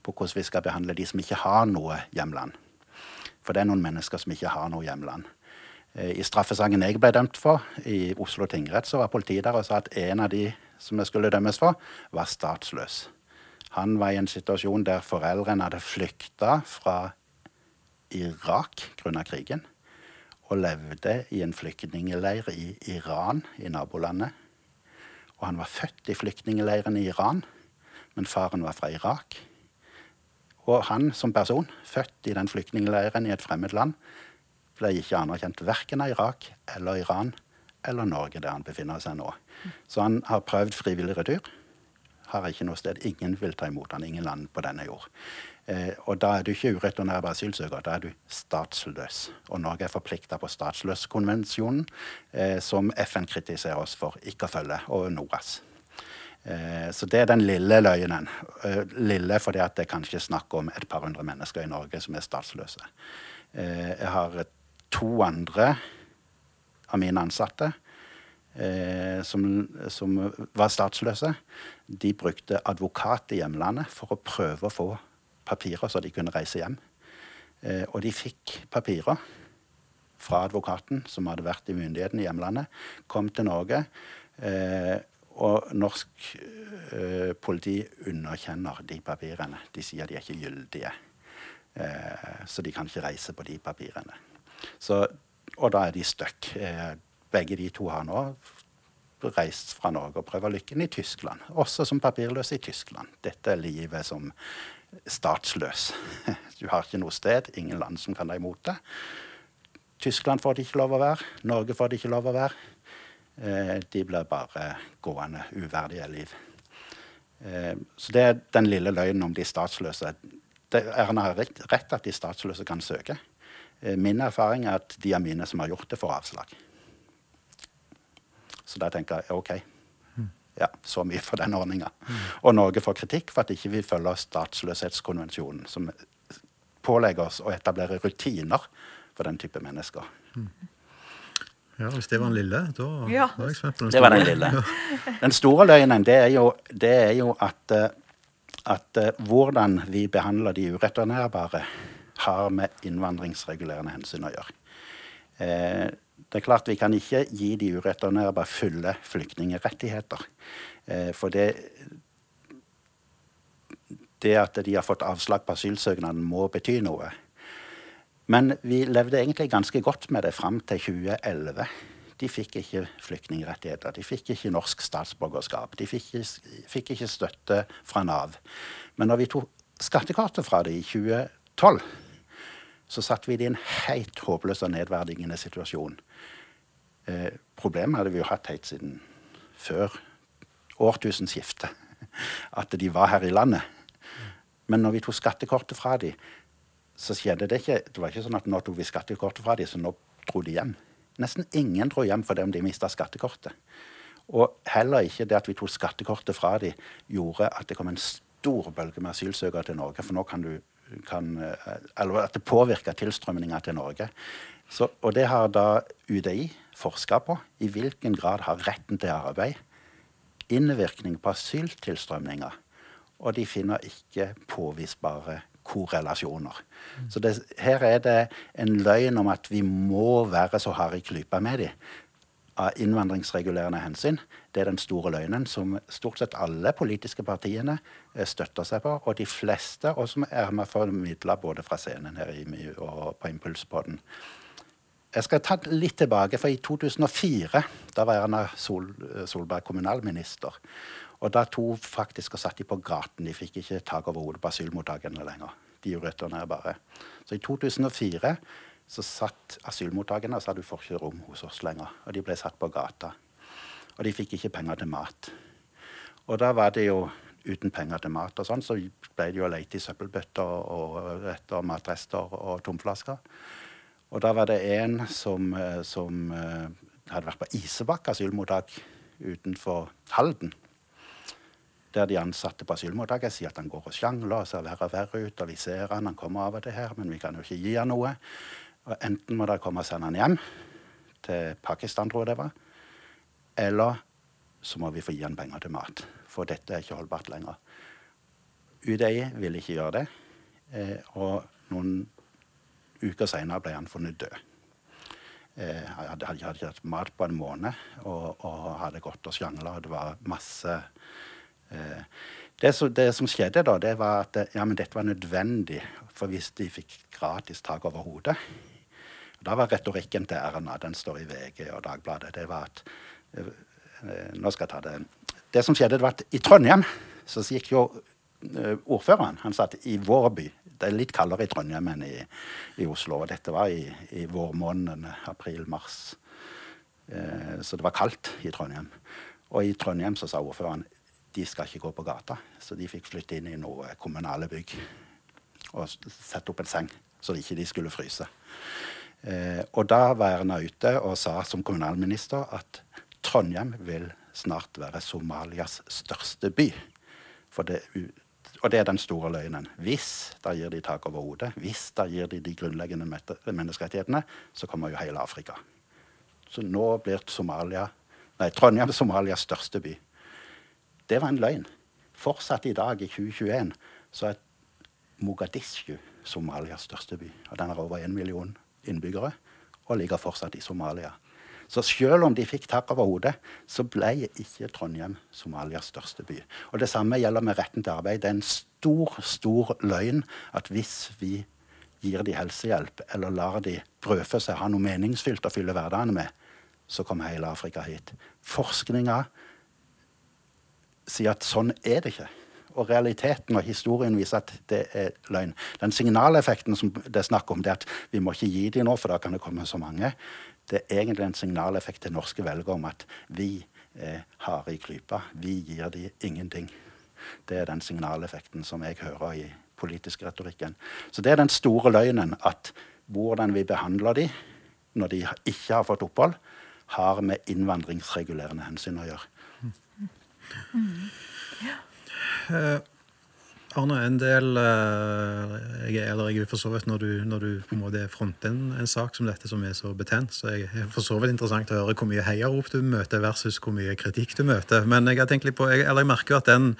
På hvordan vi skal behandle de som ikke har noe hjemland. For det er noen mennesker som ikke har noe hjemland. Eh, I straffesangen jeg ble dømt for i Oslo tingrett, så var politiet der og sa at en av de som jeg skulle dømmes for, var statsløs. Han var i en situasjon der foreldrene hadde flykta fra Irak grunnet krigen. Og levde i en flyktningleir i Iran, i nabolandet. Og han var født i flyktningleiren i Iran, men faren var fra Irak. Og han som person, født i den flyktningleiren i et fremmed land, ble ikke anerkjent verken av Irak eller Iran eller Norge, der han befinner seg nå. Så han har prøvd frivillig retur. Har ikke noe sted. Ingen vil ta imot han, ingen land på denne jord. Eh, og da er du ikke ureturnerbar asylsøker, da er du statsløs. Og Norge er forplikta på statsløskonvensjonen, eh, som FN kritiserer oss for ikke å følge, og NORAS. Eh, så det er den lille løgnen. Eh, lille fordi at det er kanskje snakk om et par hundre mennesker i Norge som er statsløse. Eh, jeg har et to andre av mine ansatte eh, som, som var statsløse, de brukte advokat i hjemlandet for å prøve å få papirer så de kunne reise hjem. Eh, og de fikk papirer fra advokaten som hadde vært i myndighetene i hjemlandet, kom til Norge. Eh, og norsk eh, politi underkjenner de papirene. De sier de er ikke gyldige. Eh, så de kan ikke reise på de papirene. Så, og da er de stuck. Eh, begge de to har nå reist fra Norge og prøver lykken i Tyskland. Også som papirløse i Tyskland. Dette er livet som statsløs. Du har ikke noe sted, ingen land som kan deg imot det. Tyskland får det ikke lov å være. Norge får det ikke lov å være. Eh, de blir bare gående uverdige liv. Eh, så det er den lille løgnen om de statsløse. Erna har rett at de statsløse kan søke. Eh, min erfaring er at de er mine som har gjort det, får avslag. Så da tenker jeg OK. Ja, Så mye for den ordninga. Og Norge får kritikk for at ikke vi følger statsløshetskonvensjonen, som pålegger oss å etablere rutiner for den type mennesker. Ja, Hvis det var den lille, da Ja. var jeg spent på den Det var den lille. Den store løgnen det er jo, det er jo at, eh, at eh, hvordan vi behandler de ureturnerbare, har med innvandringsregulerende hensyn å gjøre. Eh, det er klart Vi kan ikke gi de ureturnerbare fulle flyktningrettigheter. Eh, for det, det at de har fått avslag på asylsøknaden, må bety noe. Men vi levde egentlig ganske godt med det fram til 2011. De fikk ikke flyktningrettigheter. De fikk ikke norsk statsborgerskap. De fikk ikke, fikk ikke støtte fra Nav. Men når vi tok skattekartet fra dem i 2012, så satt vi i en helt håpløs og nedverdigende situasjon. Eh, problemet hadde vi jo hatt helt siden før årtusenskiftet. At de var her i landet. Men når vi tok skattekortet fra dem, så skjedde det ikke Det var ikke sånn at nå tok vi skattekortet fra dem, så nå dro de hjem. Nesten ingen dro hjem fordi de mista skattekortet. Og heller ikke det at vi tok skattekortet fra dem, gjorde at det kom en stor bølge med asylsøkere til Norge. For nå kan du kan, eh, Eller at det påvirker tilstrømninga til Norge. Så, og det har da UDI forska på. I hvilken grad har retten til arbeid innvirkning på asyltilstrømninga. Og de finner ikke påvisbare korrelasjoner. Så det, her er det en løgn om at vi må være så harde i klypa med dem av innvandringsregulerende hensyn. Det er den store løgnen som stort sett alle politiske partiene eh, støtter seg på, og de fleste, og som er med formidla både fra scenen her i MIU og på Impulspodden. Jeg skal ta litt tilbake, for i 2004 da var Erna Sol, Solberg kommunalminister. Og da to faktisk og satt de på gaten. De fikk ikke tak over hodet på asylmottakene lenger. De ureturnerbare. Så i 2004 så satt asylmottakerne og sa du får ikke rom hos oss lenger. Og de ble satt på gata. Og de fikk ikke penger til mat. Og da var det jo uten penger til mat og sånn, så ble det jo å lete i søppelbøtter og etter matrester og tomflasker. Og da var det en som, eh, som eh, hadde vært på Isebakk asylmottak utenfor Halden. Der de ansatte på asylmottaket sier at han går og sjangler og ser verre og verre ut. Og vi ser han, han kommer av og til her, men vi kan jo ikke gi han noe. Og enten må dere komme og sende han hjem, til Pakistan, tror jeg det var, eller så må vi få gi han penger til mat. For dette er ikke holdbart lenger. UDI ville ikke gjøre det, eh, og noen uker seinere ble han funnet død. Eh, han hadde, ikke hatt mat på en måned og, og hadde gått og sjangla. Det var masse eh, det, som, det som skjedde da, det var at ja, men dette var nødvendig. For hvis de fikk gratis tak over hodet Da var retorikken til RNA, den står i VG og Dagbladet, det var at eh, Nå skal jeg ta det. Det som skjedde, det var at i Trondheim så gikk jo eh, ordføreren Han satt i vår by. Det er litt kaldere i Trondheim enn i, i Oslo. Og dette var i, i vårmånedene april-mars. Eh, så det var kaldt i Trondheim. Og i Trondheim så sa ordføreren de skal ikke gå på gata. Så de fikk flytte inn i noen kommunale bygg og sette opp en seng, så de ikke skulle fryse. Eh, og da var Erna ute og sa som kommunalminister at Trondheim vil snart være Somalias største by. Det, og det er den store løgnen. Hvis da gir de tak over hodet, hvis da gir de de grunnleggende menneskerettighetene, så kommer jo hele Afrika. Så nå blir Somalia Nei, Trondheim Somalias største by. Det var en løgn. Fortsatt i dag, i 2021, så er Mogadishu Somalias største by. Og den har over én million innbyggere og ligger fortsatt i Somalia. Så selv om de fikk tak over hodet, så ble ikke Trondheim Somalias største by. Og Det samme gjelder med retten til arbeid. Det er en stor, stor løgn at hvis vi gir de helsehjelp eller lar de brødfø seg, ha noe meningsfylt å fylle hverdagen med, så kommer hele Afrika hit. Forskninga sier at sånn er det ikke. Og realiteten og historien viser at det er løgn. Den signaleffekten som det er snakk om, det at vi må ikke gi dem nå, for da kan det komme så mange. Det er egentlig en signaleffekt til norske velgere om at vi er harde i klypa. Vi gir dem ingenting. Det er den signaleffekten som jeg hører i politisk retorikken. Så det er den store løgnen at hvordan vi behandler dem når de ikke har fått opphold, har med innvandringsregulerende hensyn å gjøre. Mm. Ja. Uh, Arne, en del jeg er, eller jeg er for så vidt når du, når du på en måte fronter en, en, sak som dette som er så betent, så jeg er for så vidt interessant å høre hvor mye heiarop du møter versus hvor mye kritikk du møter. Men jeg har tenkt litt på, jeg, eller jeg merker jo at den,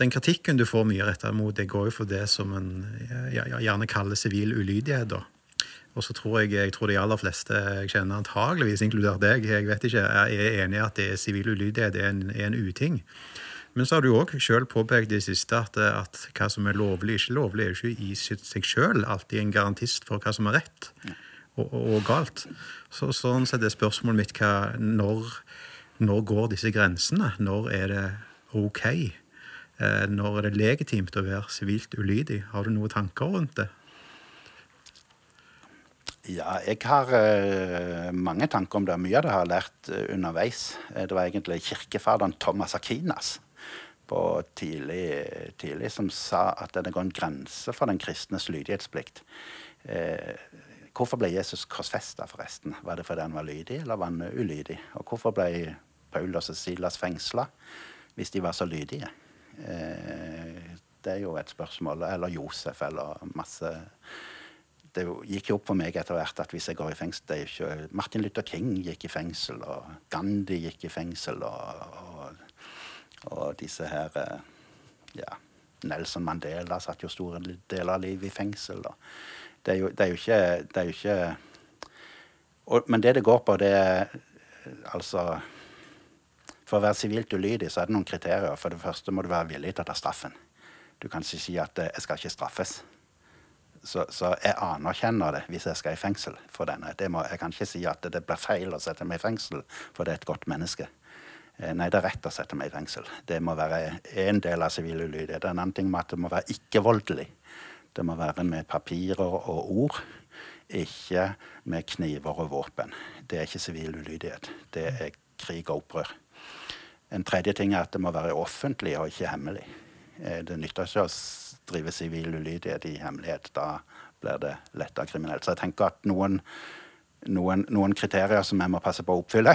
den kritikken du får mye retta mot, det går jo for det som en ja, gjerne kaller sivil ulydighet. da. Og så tror jeg, jeg tror de aller fleste jeg kjenner, antageligvis inkludert deg, jeg vet ikke, er enig i at det er sivil ulydighet er en, er en uting. Men så har du òg sjøl påpekt i det siste at, at, hva som er lovlig ikke lovlig, er jo ikke i seg sjøl alltid en garantist for hva som er rett og, og, galt. Så, sånn sett er spørsmålet mitt hva, når, når går disse grensene? Når er det OK? Eh, når er det legitimt å være sivilt ulydig? Har du noen tanker rundt det? Ja, jeg har uh, mange tanker om det. Mye av det har jeg lært uh, underveis. Det var egentlig kirkefaderen Thomas Akinas på tidlig, tidlig, som sa at det går en grense for den kristnes lydighetsplikt. hvorfor ble Jesus korsfesta, forresten? Var det fordi han var lydig, eller var han ulydig? Og hvorfor ble Paulus og Silas fengsla hvis de var så lydige? det er jo et spørsmål. Eller Josef, eller masse det gikk jo opp for meg etter hvert at hvis jeg går i fengsel det er ikke, Martin Luther King gikk i fengsel, og Gandhi gikk i fengsel, og, og, og disse her eh, ja, Nelson Mandela satt jo store deler av livet i fengsel. Det er, jo, det er jo ikke, det er jo ikke og, Men det det går på, det er altså For å være sivilt ulydig så er det noen kriterier. For det første må du være villig til å ta straffen. Du kan ikke si at eh, 'jeg skal ikke straffes'. Så, så, jeg anerkjenner det hvis jeg skal i fengsel for denne. Må, jeg kan ikke si at det blir feil å sette meg i fengsel, for det er et godt menneske. Eh, nei, det er rett å sette meg i fengsel. Det må være en del av sivil ulydighet. En annen ting med at det må være ikke-voldelig. Det må være med papirer og ord, ikke med kniver og våpen. Det er ikke sivil ulydighet. Det er krig og opprør. En tredje ting er at det må være offentlig og ikke hemmelig. Eh, det nytter ikke å drive sivil ulydighet i hemmelighet. Da blir det lettere kriminelt. Så jeg tenker at noen, noen, noen kriterier som jeg må passe på å oppfylle.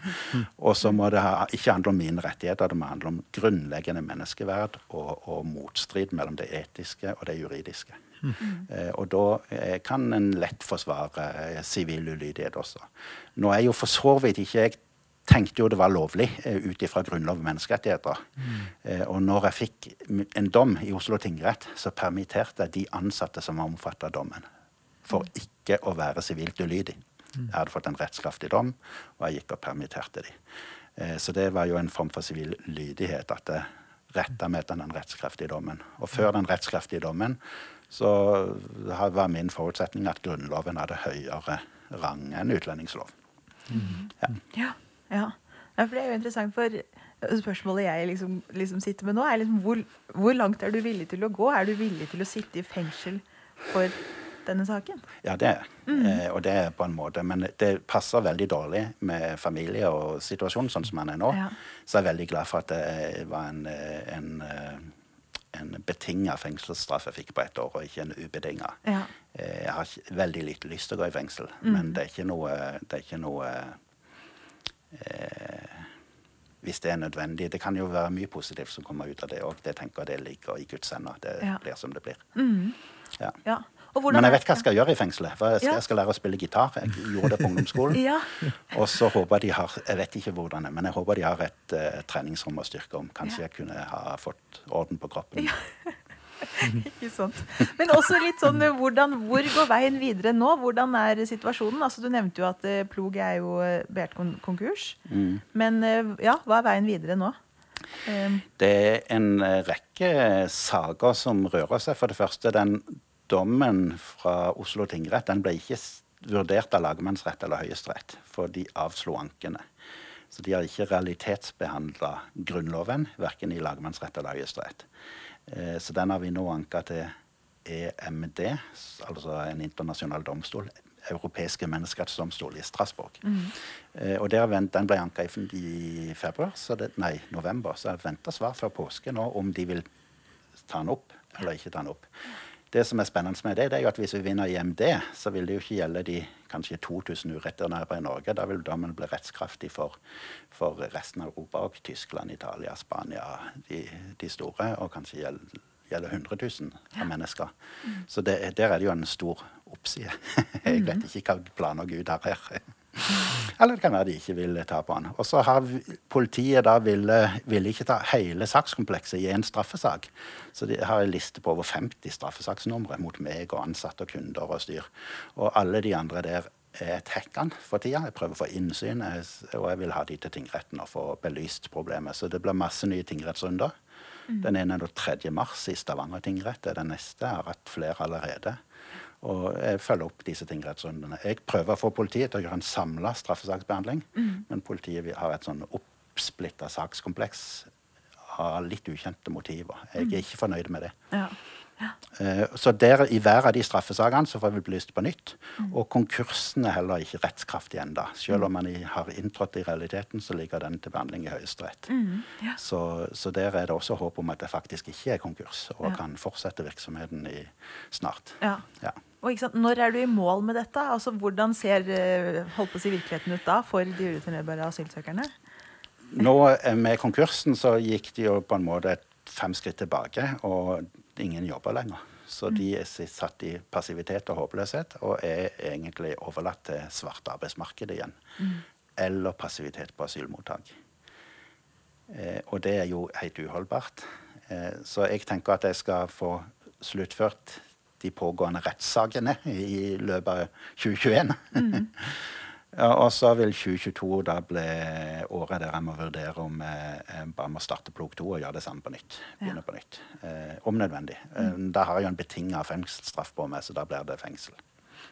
og så må det ha, ikke handle om mine rettigheter, det må handle om grunnleggende menneskeverd og, og motstrid mellom det etiske og det juridiske. Mm. Og da eh, kan en lett forsvare eh, sivil ulydighet også. Nå er jo for så vidt ikke jeg tenkte jo det var lovlig ut ifra Grunnlov menneskerettigheter. Mm. Og når jeg fikk en dom i Oslo tingrett, så permitterte jeg de ansatte som var omfattet av dommen. For mm. Ikke å være sivilt ulydig. Jeg hadde fått en rettskraftig dom, og jeg gikk og permitterte de. Eh, så det var jo en form for sivil lydighet at jeg retta meg etter den rettskraftige dommen. Og før den rettskraftige dommen så var min forutsetning at Grunnloven hadde høyere rang enn utlendingslov. Ja. Ja. ja, for det er jo interessant, for spørsmålet jeg liksom, liksom sitter med nå, er liksom hvor, hvor, langt er du villig til å gå? Er du villig til å sitte i fengsel for denne saken? Ja, det er mm. eh, Og det er på en måte Men det passer veldig dårlig med familie og situasjonen sånn som den er nå. Ja. Så jeg er veldig glad for at det var en, en, en betinga fengselsstraff jeg fikk på ett år, og ikke en ubetinga. Ja. Eh, jeg har veldig lite lyst til å gå i fengsel, mm. men det er ikke noe, det er ikke noe eh, hvis det er nødvendig. Det kan jo være mye positivt som kommer ut av det òg. Det tenker jeg det ligger i Guds hender. Det ja. blir som det blir. Mm. Ja. ja. Og Men jeg vet hva jeg skal gjøre i fengselet. For jeg skal, jeg skal lære å spille gitar. Jeg gjorde det på ungdomsskolen. Ja. Og så håper de har Jeg vet ikke hvordan, men jeg håper de har et uh, treningsrom å styrke om. Kanskje jeg kunne ha fått orden på kroppen. Ikke sant. Men også litt sånn hvordan, hvor går veien videre nå? Hvordan er situasjonen? Altså, du nevnte jo at eh, Plog er jo eh, begjært kon konkurs. Mm. Men eh, ja, hva er veien videre nå? Um, Det er en eh, rekke saker som rører seg. For det første, den dommen fra Oslo tingrett den ble ikke vurdert av lagmannsrett eller Høyesterett, for de avslo ankene. Så de har ikke realitetsbehandla Grunnloven, verken i lagmannsrett eller Høyesterett. Eh, Så den har vi nå anka til EMD, altså en internasjonal domstol. Europeiske menneskerettsdomstol i Strasbourg. Eh, og der Den ble anka i, i februar, så det, nei, november, så jeg venter svar før påske nå om de vil ta den opp eller ikke ta den opp. Det som er spennende med det, det er jo at hvis vi vinner IMD, så vil det jo ikke gjelde de kanskje 2000 ureturnerbare i Norge. Da vil dommen bli rettskraftig for, for resten av Europa og Tyskland, Italia, Spania, de, de store, og kanskje gjelde, gjelder 100 000 av mennesker. Så det, der er det jo en stor oppside. Jeg vet ikke hva planer Gud har her. Eller det kan være de ikke vil ta på han. Og så har politiet da ville, ville ikke ta hele sakskomplekset i en straffesak. Så de har en liste på over 50 straffesaksnumre mot meg og ansatte og kunder og styr. Og alle de andre der er tekkene for tida. Jeg prøver å få innsyn, og jeg vil ha de til tingretten og få belyst problemet. Så det blir masse nye tingrettsrunder. Den ene er da 3. mars i Stavanger tingrett. Det er den neste. Jeg har hatt flere allerede. Og jeg følger opp disse tingrettsrundene. Jeg prøver å få politiet til å gjøre en samla straffesaksbehandling, men politiet har et sånn oppsplitta sakskompleks av litt ukjente motiver. Jeg er ikke fornøyd med det. ja. Eh, Så der, I hver av de straffesakene så får vi belyst på nytt. Og konkursen er heller ikke rettskraftig ennå. Selv om man har inntrådt i realiteten, så ligger den til behandling i Høyesterett. så, så der er det også håp om at det faktisk ikke er konkurs, og Ja. kan fortsette virksomheten i snart. ja. Ja. Og ikke sant? Når er du i mål med dette? Altså, Hvordan ser eh, holdt på å si, virkeligheten ut da for de ureturnerbare asylsøkerne? Nå eh, Med konkursen så gikk de jo på en måte fem skritt tilbake, og ingen jobber lenger. Så de er satt i passivitet og håpløshet og er egentlig overlatt til svart arbeidsmarked igjen. Eller passivitet på asylmottak. Eh, og det er jo helt uholdbart. Eh, så jeg tenker at jeg skal få sluttført de pågående rettssakene i løpet av 2021. Ja, og så vil 2022 da bli året der jeg må vurdere om eh, jeg bare må starte plog 2 og gjøre det samme på nytt. Begynne på nytt. Eh, om nødvendig. Mm. da har jeg jo en betinga fengselsstraff på meg, så da blir det fengsel.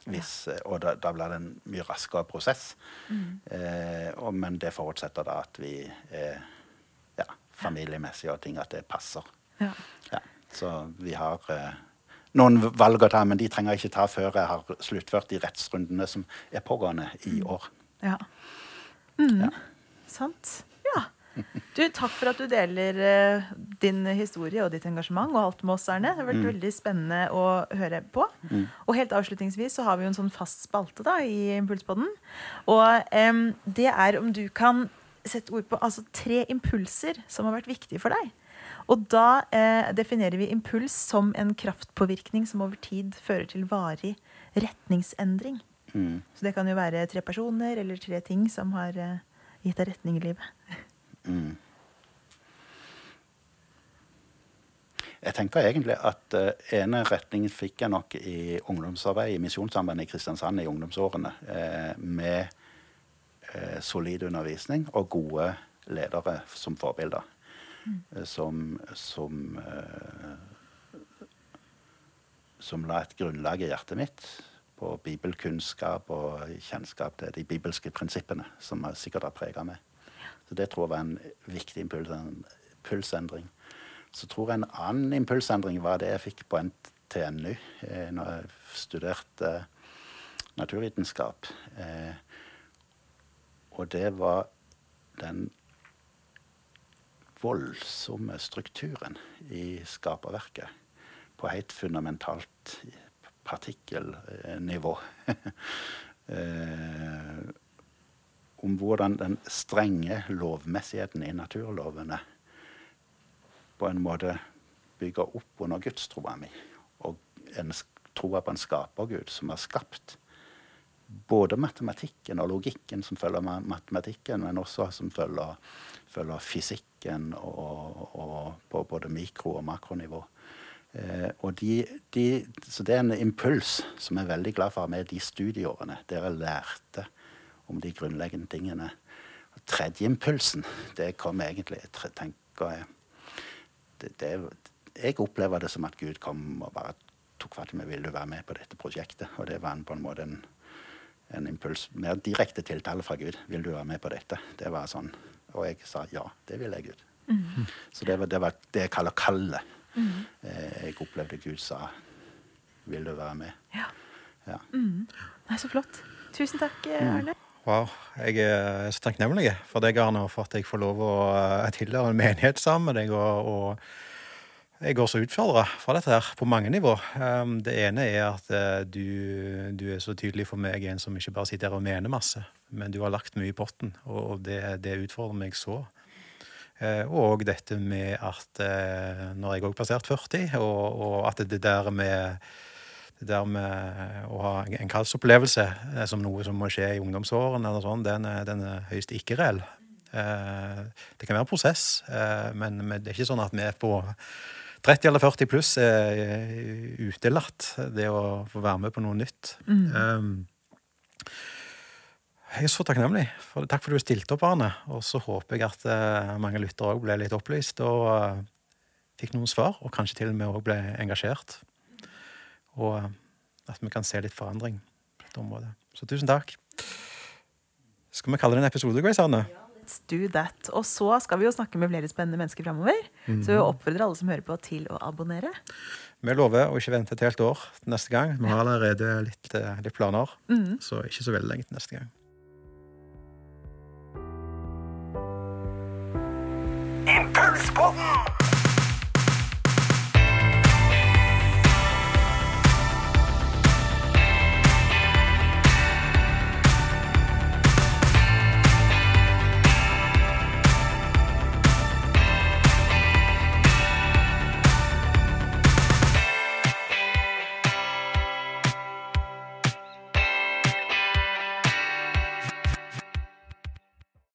Hvis, ja. og da, da blir det en mye raskere prosess. Eh, og, men det forutsetter da at vi er ja, familiemessige og ting, at det passer. Ja. Ja, så vi har eh, noen valg å ta, men de trenger jeg ikke ta før jeg har sluttført de rettsrundene som er pågående i år. Ja. Mm. Ja. Sant. Ja. Du, takk for at du deler uh, din historie og ditt engasjement og alt med oss, Erne. Det har vært veldig spennende å høre på. Og helt avslutningsvis så har vi jo en sånn fast spalte da i Impulspodden. Og um, det er om du kan sette ord på altså tre impulser som har vært viktige for deg. Og da eh, definerer vi impuls som en kraftpåvirkning som over tid fører til varig retningsendring. Mm. Så det kan jo være tre personer eller tre ting som har eh, gitt deg retning i livet. Mm. Jeg tenker egentlig at uh, ene retningen fikk jeg nok i ungdomsarbeid i Misjonssambandet i Kristiansand i ungdomsårene. eh, med eh, solid undervisning og gode ledere som forbilder. Eh, som som, eh, som la et grunnlag i hjertet mitt på bibelkunnskap og kjennskap til de bibelske prinsippene, som jeg sikkert har prega meg. Så det tror jeg var en viktig impuls, en impulsendring. Så tror jeg en annen impulsendring var det jeg fikk på NTNU eh, når jeg studerte naturvitenskap. Og det var den voldsomme strukturen i skaperverket på helt fundamentalt partikkelnivå. eh, om hvordan den strenge lovmessigheten i naturlovene på en måte bygger opp under gudstroa mi. Og en troa på en skapergud som har skapt både matematikken og logikken som følger matematikken, men også som følger, følger fysikken og, og, på både mikro- og makronivå. Eh, og de, de, så det er en impuls som jeg er veldig glad for med de studieårene, der jeg lærte om de grunnleggende tingene. Og tredje impulsen, det kom egentlig tenker jeg, det, det, Jeg opplever det som at Gud kom og bare tok fatt i meg. Vil du være med på dette prosjektet? Og det var en, på en måte en en impuls, mer direkte tiltale fra Gud. 'Vil du være med på dette?' Det var sånn. Og jeg sa ja, det vil jeg, Gud. Mm. Så det var, det var, det jeg kaller kallet. Mm. Eh, jeg opplevde Gud sa 'Vil du være med?' Ja. ja. Mm. Nei, så flott. Tusen takk, eh, mm. Arne. Wow. Jeg er så takknemlig for deg, Arne, for at jeg får lov å eh, tilhøre en menighet sammen med deg. og, og jeg går så utfordra fra dette her på mange nivå. Um, det ene er at uh, du, du, er så tydelig for meg, en som ikke bare sitter her og mener masse, men du har lagt mye i potten, og det, det utfordrer meg så. Uh, og dette med at uh, når jeg òg passerte 40, og, og, at det der med det der med å ha en kallsopplevelse som noe som må skje i ungdomsårene, eller sånn, den, den er høyst ikke-reell. Det kan være en prosess, men det er ikke sånn at vi er på 30 eller 40 pluss er utelatt. Det å få være med på noe nytt. Mm. Um, jeg er så takknemlig. For, takk for at du stilte opp, Arne. Og så håper jeg at uh, mange lyttere òg ble litt opplyst og uh, fikk noen svar. Og kanskje til og med òg ble engasjert. Og uh, at vi kan se litt forandring på dette området. Så tusen takk. Skal vi kalle det en episode, Grace Arne? Ja. Let's do that. Og så skal vi jo snakke med flere spennende mennesker framover. Mm -hmm. Så vi oppfordrer alle som hører på, til å abonnere. Vi lover å ikke vente et helt år til neste gang. Vi har allerede litt, litt planer, mm. så ikke så veldig lenge til neste gang. Impulspodden!